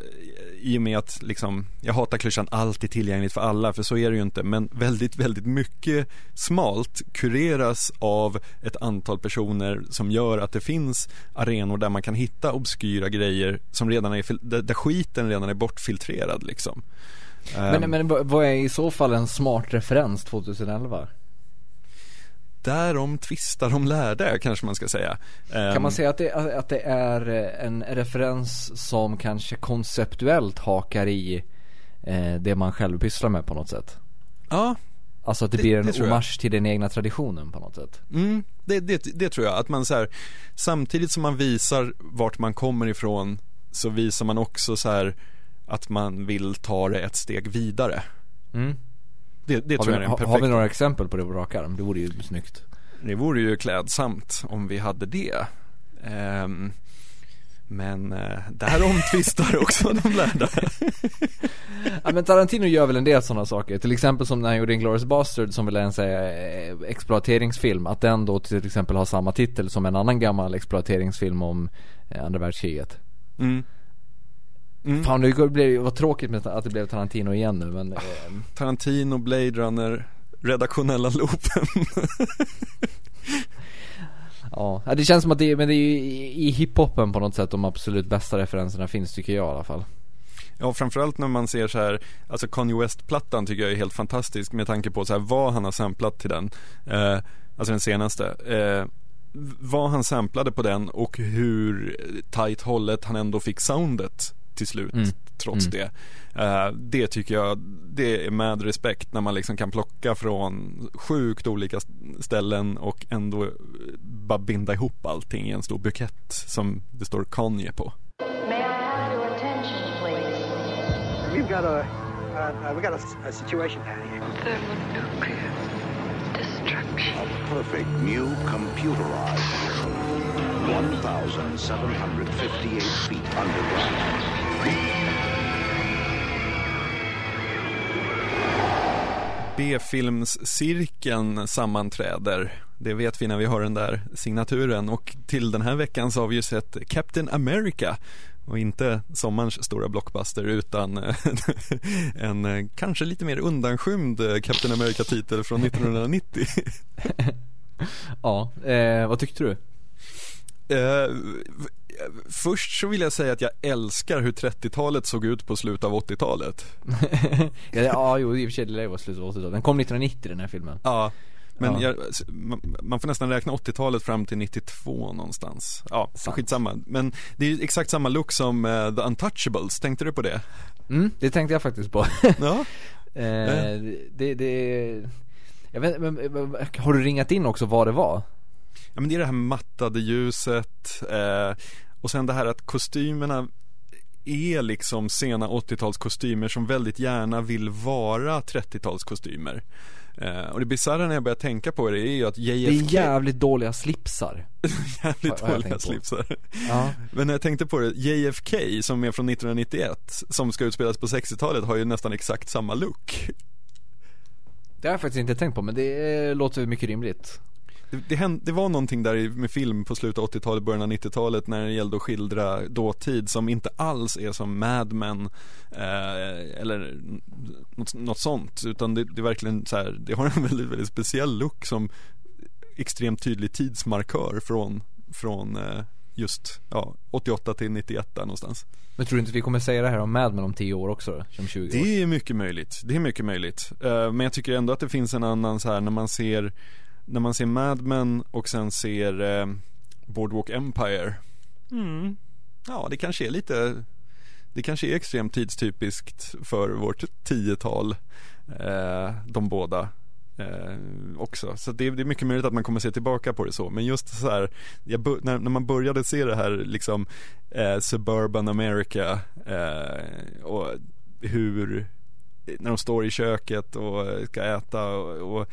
i och med att liksom, jag hatar klyschan allt är tillgängligt för alla, för så är det ju inte, men väldigt, väldigt mycket smalt kureras av ett antal personer som gör att det finns arenor där man kan hitta obskyra grejer som redan är, där, där skiten redan är bortfiltrerad liksom. Men, um, men vad är i så fall en smart referens 2011? Därom tvistar de lärde kanske man ska säga. Kan man ehm, säga att det, att det är en referens som kanske konceptuellt hakar i eh, det man själv pysslar med på något sätt? Ja. Alltså att det, det blir en det hommage till den egna traditionen på något sätt. Mm, det, det, det tror jag. Att man så här, samtidigt som man visar vart man kommer ifrån så visar man också så här att man vill ta det ett steg vidare. Mm. Det, det tror vi, jag är en perfekt... Har vi några exempel på det på rak arm? Det vore ju snyggt. Det vore ju klädsamt om vi hade det. Um, men uh, där omtvistar också de lärda. ja men Tarantino gör väl en del sådana saker. Till exempel som när han gjorde Inglourious Bastard som väl är en säga, eh, exploateringsfilm. Att den då till exempel har samma titel som en annan gammal exploateringsfilm om eh, andra världskriget. Mm. Mm. Fan det blev, vad tråkigt med att det blev Tarantino igen nu men eh... Tarantino, Blade Runner, redaktionella loopen Ja, det känns som att det är, men det är ju i hiphopen på något sätt de absolut bästa referenserna finns tycker jag i alla fall Ja, framförallt när man ser så här, alltså Kanye West-plattan tycker jag är helt fantastisk med tanke på så här vad han har samplat till den. Eh, alltså den senaste. Eh, vad han samplade på den och hur tight hållet han ändå fick soundet till slut mm. trots mm. det. Uh, det tycker jag, det är med respekt när man liksom kan plocka från sjukt olika ställen och ändå bara binda ihop allting i en stor bukett som det står Kanye på. We've got a, uh, we got a, a situation down here. Thermonuclear destruction. A perfect new computerized 1,758 feet underground. B-filmscirkeln sammanträder. Det vet vi när vi har den där signaturen och till den här veckan så har vi ju sett Captain America och inte sommarens stora blockbuster utan en kanske lite mer undanskymd Captain America-titel från 1990. ja, eh, vad tyckte du? Eh, först så vill jag säga att jag älskar hur 30-talet såg ut på slutet av 80-talet. ja, ja, jo i och för sig det var slutet av 80-talet. Den kom 1990 den här filmen. Ja. Men ja. Jag, man får nästan räkna 80-talet fram till 92 någonstans. Ja, Sant. skitsamma. Men det är exakt samma look som uh, The Untouchables, tänkte du på det? Mm, det tänkte jag faktiskt på. ja. eh, det, det, jag vet, men, har du ringat in också vad det var? Ja men det är det här mattade ljuset eh, och sen det här att kostymerna är liksom sena 80-talskostymer som väldigt gärna vill vara 30-talskostymer. Eh, och det bisarra när jag börjar tänka på det är ju att JFK Det är jävligt dåliga slipsar. Jävligt dåliga slipsar. Ja. Men när jag tänkte på det, JFK som är från 1991 Som ska utspelas på 60-talet har ju nästan exakt samma look. Det har jag faktiskt inte tänkt på men det låter mycket rimligt det, det, hände, det var någonting där med film på slutet av 80-talet, början av 90-talet när det gällde att skildra dåtid som inte alls är som Mad Men eh, eller något, något, sånt utan det, det är verkligen så här, det har en väldigt, väldigt speciell look som extremt tydlig tidsmarkör från, från eh, just ja, 88 till 91 där någonstans. Men tror du inte vi kommer säga det här om Mad Men om 10 år också? Som 20 år? Det är mycket möjligt, det är mycket möjligt. Uh, men jag tycker ändå att det finns en annan så här när man ser När man ser Mad Men och sen ser uh, Boardwalk Empire mm. Ja det kanske är lite Det kanske är extremt tidstypiskt för vårt tiotal uh, De båda eh, också. Så det, det, är mycket möjligt att man kommer se tillbaka på det så. Men just så här, när, när, man började se det här liksom eh, Suburban America eh, och hur, när de står i köket och ska äta och, och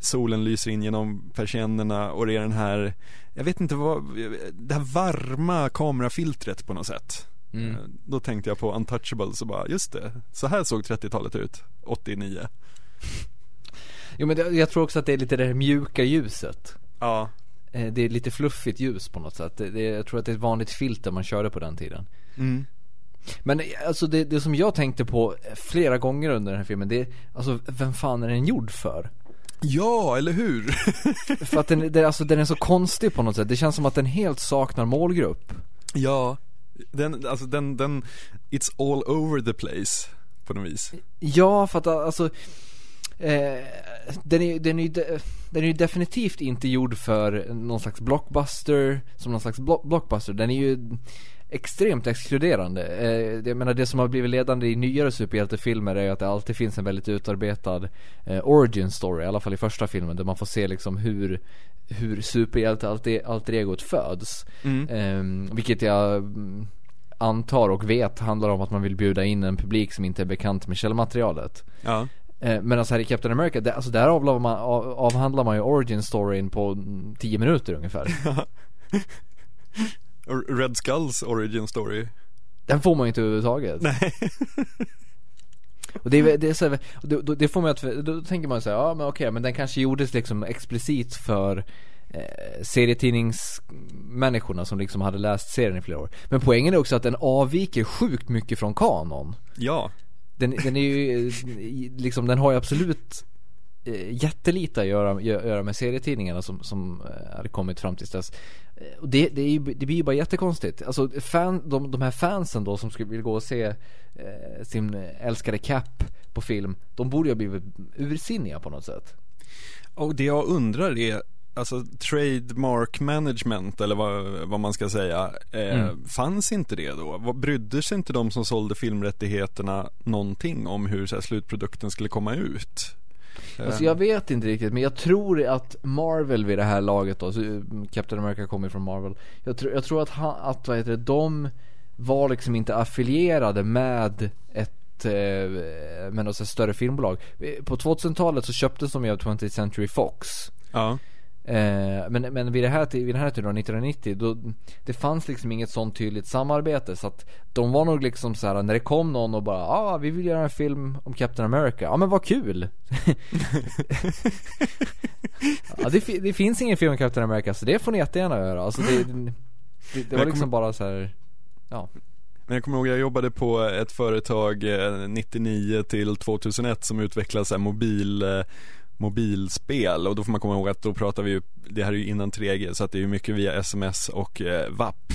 solen lyser in genom persiennerna och det är den här, jag vet inte vad, det här varma kamerafiltret på något sätt. Mm. Eh, då tänkte jag på Untouchables och bara, just det, så här såg 30-talet ut, 89. Jo men det, jag tror också att det är lite det här mjuka ljuset. Ja. Eh, det är lite fluffigt ljus på något sätt. Det, det, jag tror att det är ett vanligt filter man körde på den tiden. Mm. Men alltså det, det som jag tänkte på flera gånger under den här filmen, det är, alltså vem fan är den gjord för? Ja, eller hur? för att den, det, alltså, den är så konstig på något sätt. Det känns som att den helt saknar målgrupp. Ja, den, alltså den, den, it's all over the place på något vis. Ja, för att alltså Eh, den, är, den, är, den är ju definitivt inte gjord för någon slags blockbuster, som någon slags blockbuster. Den är ju extremt exkluderande. Eh, jag menar det som har blivit ledande i nyare superhjältefilmer är ju att det alltid finns en väldigt utarbetad eh, origin story, i alla fall i första filmen, där man får se liksom hur hur superhjälte alter, alter egot föds. Mm. Eh, vilket jag antar och vet handlar om att man vill bjuda in en publik som inte är bekant med källmaterialet. Ja. Eh, men alltså här i Captain America, det, alltså där avhandlar man, avhandlar man ju origin storyn på 10 minuter ungefär Red Skulls origin story Den får man ju inte överhuvudtaget Nej Och det, är, det är så här, det, det, får man att, då tänker man så här, ja men okej, men den kanske gjordes liksom explicit för eh, serietidningsmänniskorna som liksom hade läst serien i flera år. Men poängen är också att den avviker sjukt mycket från kanon. Ja den, den är ju liksom, den har ju absolut jättelite att göra, göra med serietidningarna som, som eh, hade kommit fram tills dess. Eh, det, det, är ju, det blir ju bara jättekonstigt. Alltså fan, de, de här fansen då som skulle vilja gå och se eh, sin älskade Cap på film, de borde ju ha blivit ursinniga på något sätt. Och det jag undrar är alltså trademark management eller vad, vad man ska säga, eh, mm. fanns inte det då? Brydde sig inte de som sålde filmrättigheterna någonting om hur här, slutprodukten skulle komma ut? Eh. Alltså jag vet inte riktigt, men jag tror att Marvel vid det här laget då, eh, Captain America kommer från Marvel. Jag, tror, jag tror att, han, att vad heter det, de var liksom inte affilierade med ett eh, med något större filmbolag. Eh, på 2000-talet så köptes de ju av 20th Century Fox. Ja. Eh, men, men vid, det här, vid den här tiden, 1990, då, det fanns liksom inget sånt tydligt samarbete. Så att de var nog liksom så här när det kom någon och bara ja ah, vi vill göra en film om Captain America. Ja men vad kul! ja, det, det, finns ingen film om Captain America så det får ni jättegärna göra. Alltså det, det, det var liksom bara så här, ja. Men jag kommer ihåg, jag jobbade på ett företag 99 eh, till 2001 som utvecklade så mobil eh, mobilspel och då får man komma ihåg att då pratar vi ju, det här är ju innan 3G så att det är ju mycket via sms och eh, WAP.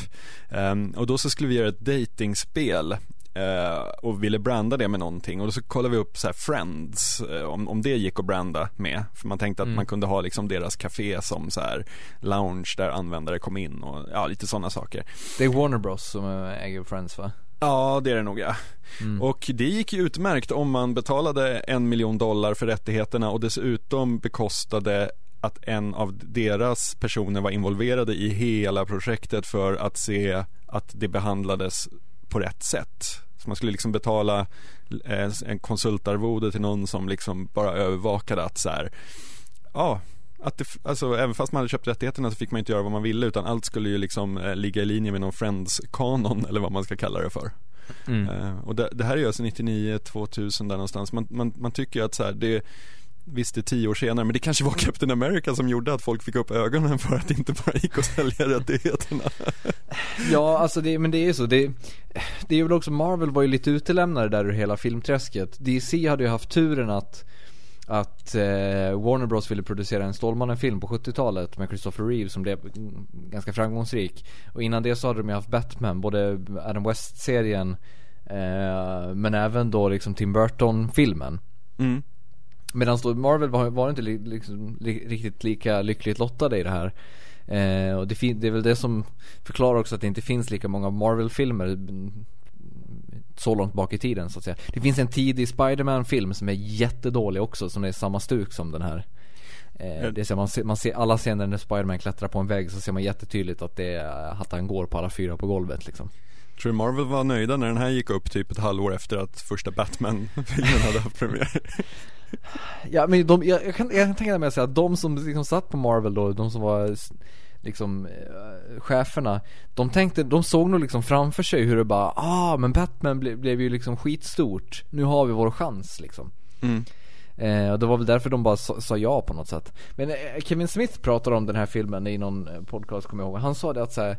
Um, ehm, och då så skulle vi göra ett datingspel uh, och ville branda det med någonting och då så kollade vi upp så Friends, uh, om, om det gick att branda med. För man tänkte att mm. man kunde ha liksom deras café som så här lounge där användare kom in och ja, lite sådana saker. Det är Warner Bros som äger Friends va? Ja, det är det nog ja. Mm. Och det gick ju utmärkt om man betalade en miljon dollar för rättigheterna och dessutom bekostade att en av deras personer var involverade i hela projektet för att se att det behandlades på rätt sätt. Så man skulle liksom betala eh, en konsultarvode till någon som liksom bara övervakade att så här, ja, att det, alltså även fast man hade köpt rättigheterna så fick man inte göra vad man ville utan allt skulle ju liksom eh, ligga i linje med någon Friends-kanon eller vad man ska kalla det för. Mm. Uh, och det, det, här är ju alltså 99, 2000 där någonstans. Man, man, man tycker att så här, det visst det är tio år senare, men det kanske var Captain America som gjorde att folk fick upp ögonen för att det inte bara gick att sälja rättigheterna. Ja, alltså det, men det är ju så. Det, det är väl också, Marvel var ju lite utelämnade där ur hela filmträsket. DC hade ju haft turen att att eh, Warner Bros ville producera en Stålmannen-film på 70-talet med Christopher Reeve som blev ganska framgångsrik. Och innan det så hade de ju haft Batman, både Adam West-serien eh, men även då liksom Tim Burton-filmen. Mm. Medan då Marvel var, var inte li, liksom, li, riktigt lika lyckligt lottade i det här. Eh, och det, det är väl det som förklarar också att det inte finns lika många Marvel-filmer så långt bak i tiden så att säga. Det finns en tidig Spiderman-film som är jättedålig också som är samma stuk som den här. Eh, det är så man, ser, man ser alla scener när Spiderman klättrar på en vägg så ser man jättetydligt att det är att han går på alla fyra på golvet liksom. Tror du Marvel var nöjda när den här gick upp typ ett halvår efter att första Batman-filmen hade haft premiär? ja men de, jag, jag, kan, jag kan tänka mig att säga att de som liksom satt på Marvel då, de som var liksom äh, cheferna De tänkte, de såg nog liksom framför sig hur det bara, ah men Batman ble, blev ju liksom skitstort Nu har vi vår chans liksom mm. eh, Och det var väl därför de bara sa, sa ja på något sätt Men eh, Kevin Smith pratade om den här filmen i någon eh, podcast kommer jag ihåg Han sa det att så här,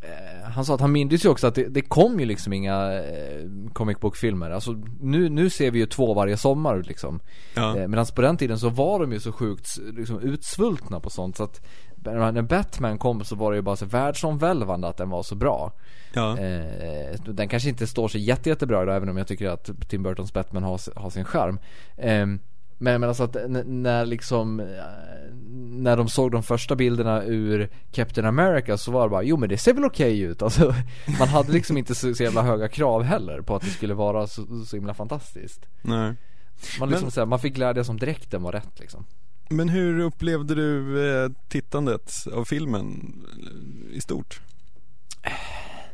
eh, han sa att han mindes ju också att det, det kom ju liksom inga eh, comic book-filmer. Alltså nu, nu ser vi ju två varje sommar liksom. Ja. Eh, Medan på den tiden så var de ju så sjukt liksom, utsvultna på sånt så att när Batman kom så var det ju bara så världsomvälvande att den var så bra. Ja. Eh, den kanske inte står sig jätte, jättebra idag även om jag tycker att Tim Burtons Batman har, har sin charm. Eh, men, men alltså att när liksom När de såg de första bilderna ur Captain America så var det bara Jo men det ser väl okej okay ut alltså, Man hade liksom inte så, så jävla höga krav heller på att det skulle vara så, så himla fantastiskt Nej Man liksom men... så här, man fick glädjas om dräkten var rätt liksom Men hur upplevde du eh, tittandet av filmen i stort?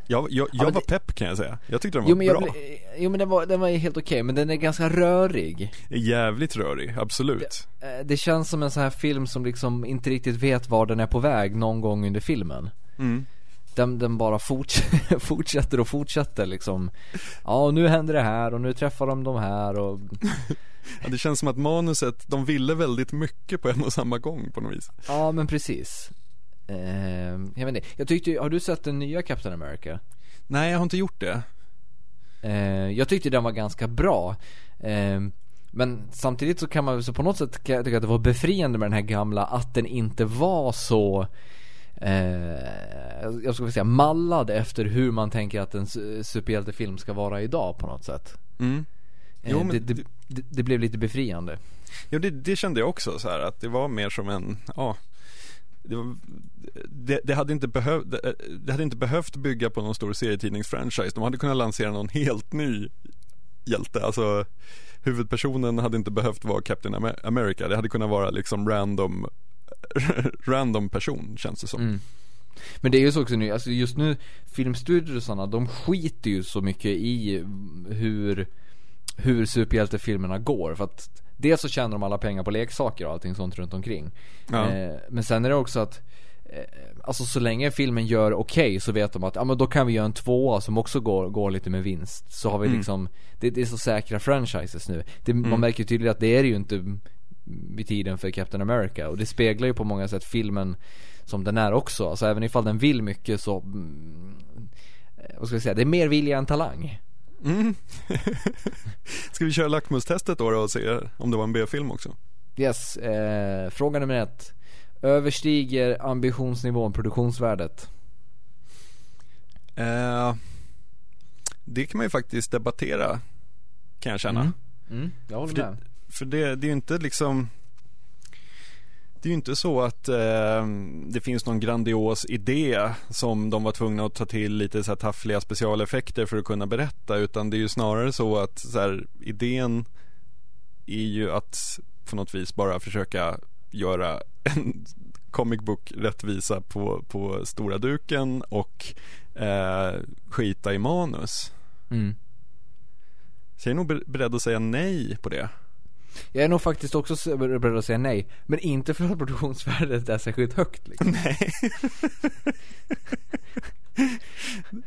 Jag, jag, jag ja, var det... pepp kan jag säga. Jag tyckte den var jo, men bra. Jag, jo men den var, den var helt okej, okay, men den är ganska rörig. Jävligt rörig, absolut. Det, eh, det, känns som en sån här film som liksom inte riktigt vet var den är på väg någon gång under filmen. Mm. Den, den bara forts fortsätter och fortsätter liksom. Ja, nu händer det här och nu träffar de de här och Ja, det känns som att manuset, de ville väldigt mycket på en och samma gång på något vis. Ja, men precis. Eh, jag vet inte, jag tyckte, har du sett den nya Captain America? Nej, jag har inte gjort det. Eh, jag tyckte den var ganska bra. Eh, men samtidigt så kan man så på något sätt tycka att det var befriande med den här gamla att den inte var så eh, jag skulle säga mallad efter hur man tänker att en superhjältefilm ska vara idag på något sätt. Mm. Eh, jo, men... det, det, det, blev lite befriande. Ja, det, det kände jag också så här att det var mer som en, ja det, var, det, det, hade inte behövt, det, det, hade inte behövt bygga på någon stor serietidningsfranchise. De hade kunnat lansera någon helt ny hjälte. Alltså huvudpersonen hade inte behövt vara Captain America. Det hade kunnat vara liksom random, random person känns det som. Mm. Men det är ju så också nu, alltså just nu filmstudiosarna de skiter ju så mycket i hur hur superhjältefilmerna går för att Dels så tjänar de alla pengar på leksaker och allting sånt runt omkring ja. eh, Men sen är det också att eh, Alltså så länge filmen gör okej okay, så vet de att, ja men då kan vi göra en tvåa som också går, går lite med vinst Så har vi mm. liksom det, det, är så säkra franchises nu det, mm. Man märker tydligt att det är ju inte vid tiden för Captain America och det speglar ju på många sätt filmen som den är också Alltså även ifall den vill mycket så mm, Vad ska jag säga, det är mer vilja än talang Mm. Ska vi köra lackmustestet då, då och se om det var en B-film också? Yes, eh, fråga nummer ett. Överstiger ambitionsnivån produktionsvärdet? Eh, det kan man ju faktiskt debattera, kan jag känna. Mm. Mm, jag håller för med. Det, för det, det är ju inte liksom det är ju inte så att eh, det finns någon grandios idé som de var tvungna att ta till lite så här taffliga specialeffekter för att kunna berätta utan det är ju snarare så att så här, idén är ju att på något vis bara försöka göra en comic book rättvisa på, på stora duken och eh, skita i manus. Mm. Så jag är nog beredd att säga nej på det. Jag är nog faktiskt också beredd att säga nej. Men inte för att produktionsvärdet är särskilt högt liksom. Nej.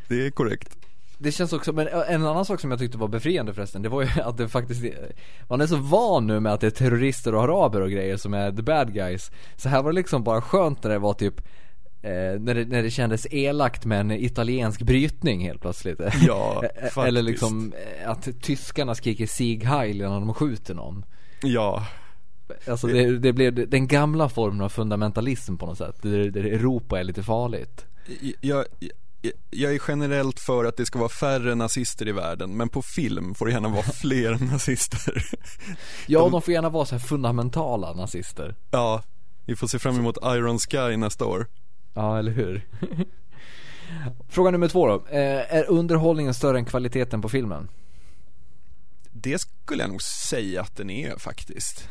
det är korrekt. det känns också, men en annan sak som jag tyckte var befriande förresten, det var ju att det faktiskt Man är så van nu med att det är terrorister och araber och grejer som är the bad guys Så här var det liksom bara skönt när det var typ eh, när, det, när det kändes elakt med en italiensk brytning helt plötsligt Ja, faktiskt. Eller liksom eh, att tyskarna skriker Sieg Heil när de skjuter någon Ja, Alltså det, det blev den gamla formen av fundamentalism på något sätt, där, där Europa är lite farligt jag, jag, jag är generellt för att det ska vara färre nazister i världen, men på film får det gärna vara fler nazister. Ja, de, de får gärna vara så här fundamentala nazister. Ja, vi får se fram emot Iron Sky nästa år. Ja, eller hur? Fråga nummer två då. Eh, är underhållningen större än kvaliteten på filmen? Det skulle jag nog säga att den är faktiskt.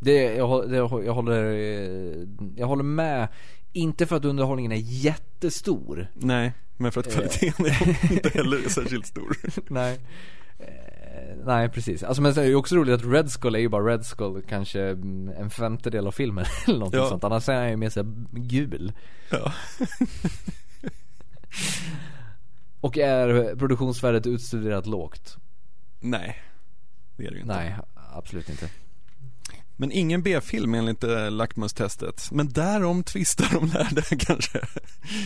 Det, jag, det, jag håller, jag håller med. Inte för att underhållningen är jättestor. Nej, men för att kvaliteten är inte heller särskilt stor. Nej. Nej precis, alltså men det är ju också roligt att Red Skull är ju bara Red Skull kanske en femtedel av filmen eller någonting ja. sånt. Annars är han ju mer såhär gul. Ja. Och är produktionsvärdet utstuderat lågt? Nej Det är det ju inte Nej, absolut inte men ingen B-film enligt äh, lackmustestet. Men därom tvistar de lärde kanske.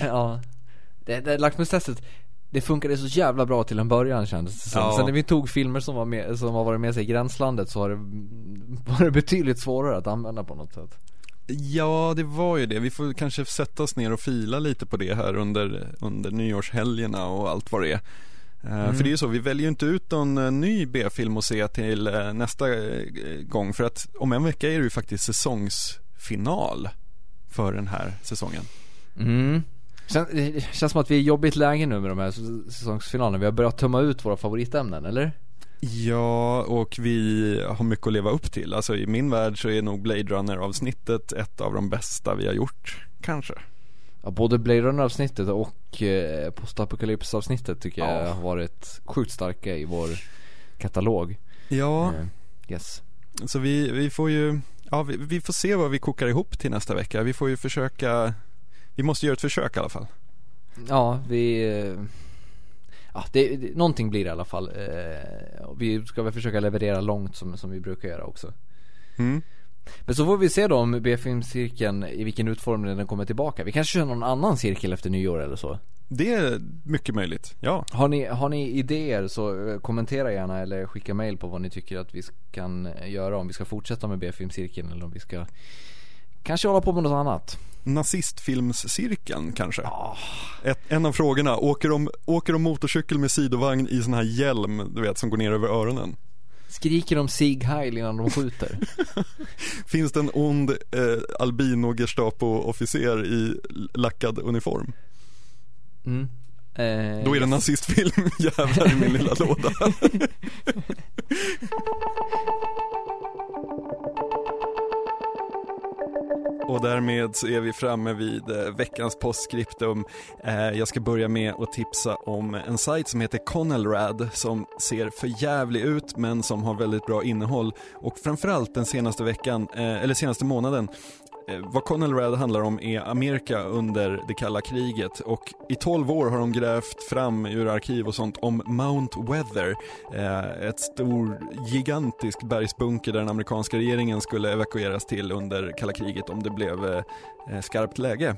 Ja. Det, det lackmustestet, det funkade så jävla bra till en början kändes det som. Ja. Sen när vi tog filmer som var med, som har varit med sig i gränslandet så har det, var det betydligt svårare att använda på något sätt. Ja, det var ju det. Vi får kanske sätta oss ner och fila lite på det här under, under nyårshelgerna och allt vad det är. Mm. För det är ju så, vi väljer ju inte ut någon eh, ny B-film att se till eh, nästa gång för att om en vecka är det ju faktiskt säsongsfinal för den här säsongen. Mm. Det känns som att vi är i jobbigt läge nu med de här säsongsfinalerna. Vi har börjat tömma ut våra favoritämnen, eller? Ja, och vi har mycket att leva upp till. Alltså i min värld så är nog Blade Runner avsnittet ett av de bästa vi har gjort, kanske. Ja, både Blade Runner-avsnittet och eh, postapokalyps-avsnittet tycker ja. jag har varit sjukt starka i vår katalog. Ja. Eh, yes. Så vi, vi får ju, ja vi, vi, får se vad vi kokar ihop till nästa vecka. Vi får ju försöka, vi måste göra ett försök i alla fall. Ja, vi, eh, ja det, det, någonting blir det i alla fall. Eh, vi ska väl försöka leverera långt som, som vi brukar göra också. Mm. Men så får vi se då om B-filmcirkeln, i vilken utformning den kommer tillbaka. Vi kanske kör någon annan cirkel efter nyår eller så. Det är mycket möjligt, ja. Har ni, har ni idéer så eh, kommentera gärna eller skicka mail på vad ni tycker att vi kan eh, göra. Om vi ska fortsätta med B-filmcirkeln eller om vi ska kanske hålla på med något annat. Nazistfilmscirkeln kanske? Oh. Ett, en av frågorna, åker de, åker de motorcykel med sidovagn i sån här hjälm, du vet, som går ner över öronen? Skriker de Sieg Heil innan de skjuter? Finns det en ond eh, albino Gestapo-officer i lackad uniform? Mm. Eh, Då är det en nazistfilm, jävlar i min lilla låda. Och därmed så är vi framme vid eh, veckans postskriptum. Eh, jag ska börja med att tipsa om en sajt som heter Connellrad som ser för jävlig ut men som har väldigt bra innehåll. Och framförallt den senaste veckan, eh, eller senaste månaden, Eh, vad Conelrad handlar om är Amerika under det kalla kriget och i 12 år har de grävt fram ur arkiv och sånt om Mount Weather, eh, ett stor gigantisk bergsbunker där den amerikanska regeringen skulle evakueras till under kalla kriget om det blev eh, skarpt läge.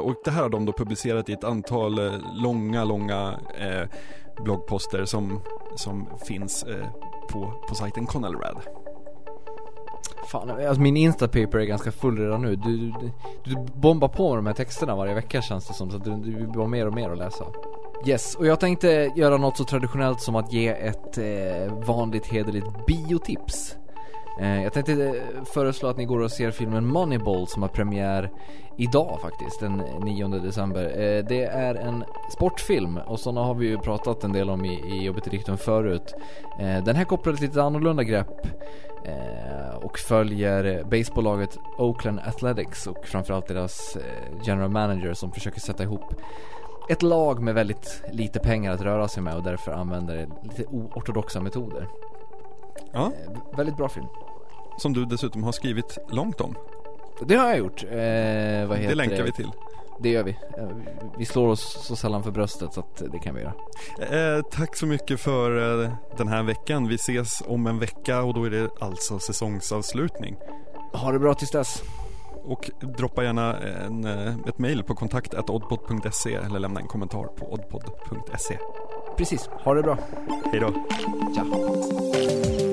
Och det här har de då publicerat i ett antal långa, långa bloggposter som, som finns på, på sajten Conelrad. Fan, alltså min instapaper är ganska full redan nu. Du, du, du bombar på med de här texterna varje vecka känns det som. Så att du, du har mer och mer att läsa. Yes, och jag tänkte göra något så traditionellt som att ge ett eh, vanligt hederligt biotips. Eh, jag tänkte eh, föreslå att ni går och ser filmen Moneyball som har premiär idag faktiskt, den 9 december. Eh, det är en sportfilm och sådana har vi ju pratat en del om i, i Jobbet i förut. Eh, den här kopplar ett lite annorlunda grepp och följer baseballaget Oakland Athletics och framförallt deras general manager som försöker sätta ihop ett lag med väldigt lite pengar att röra sig med och därför använder lite oortodoxa metoder. Ja. väldigt bra film. Som du dessutom har skrivit långt om. Det har jag gjort. Eh, vad heter det länkar det? vi till. Det gör vi. Eh, Vi slår oss så sällan för bröstet så att det kan vi göra. Eh, tack så mycket för eh, den här veckan. Vi ses om en vecka och då är det alltså säsongsavslutning. Ha det bra tills dess. Och droppa gärna en, eh, ett mejl på kontakt.oddpod.se eller lämna en kommentar på oddpod.se. Precis, ha det bra. Hej då. Ciao.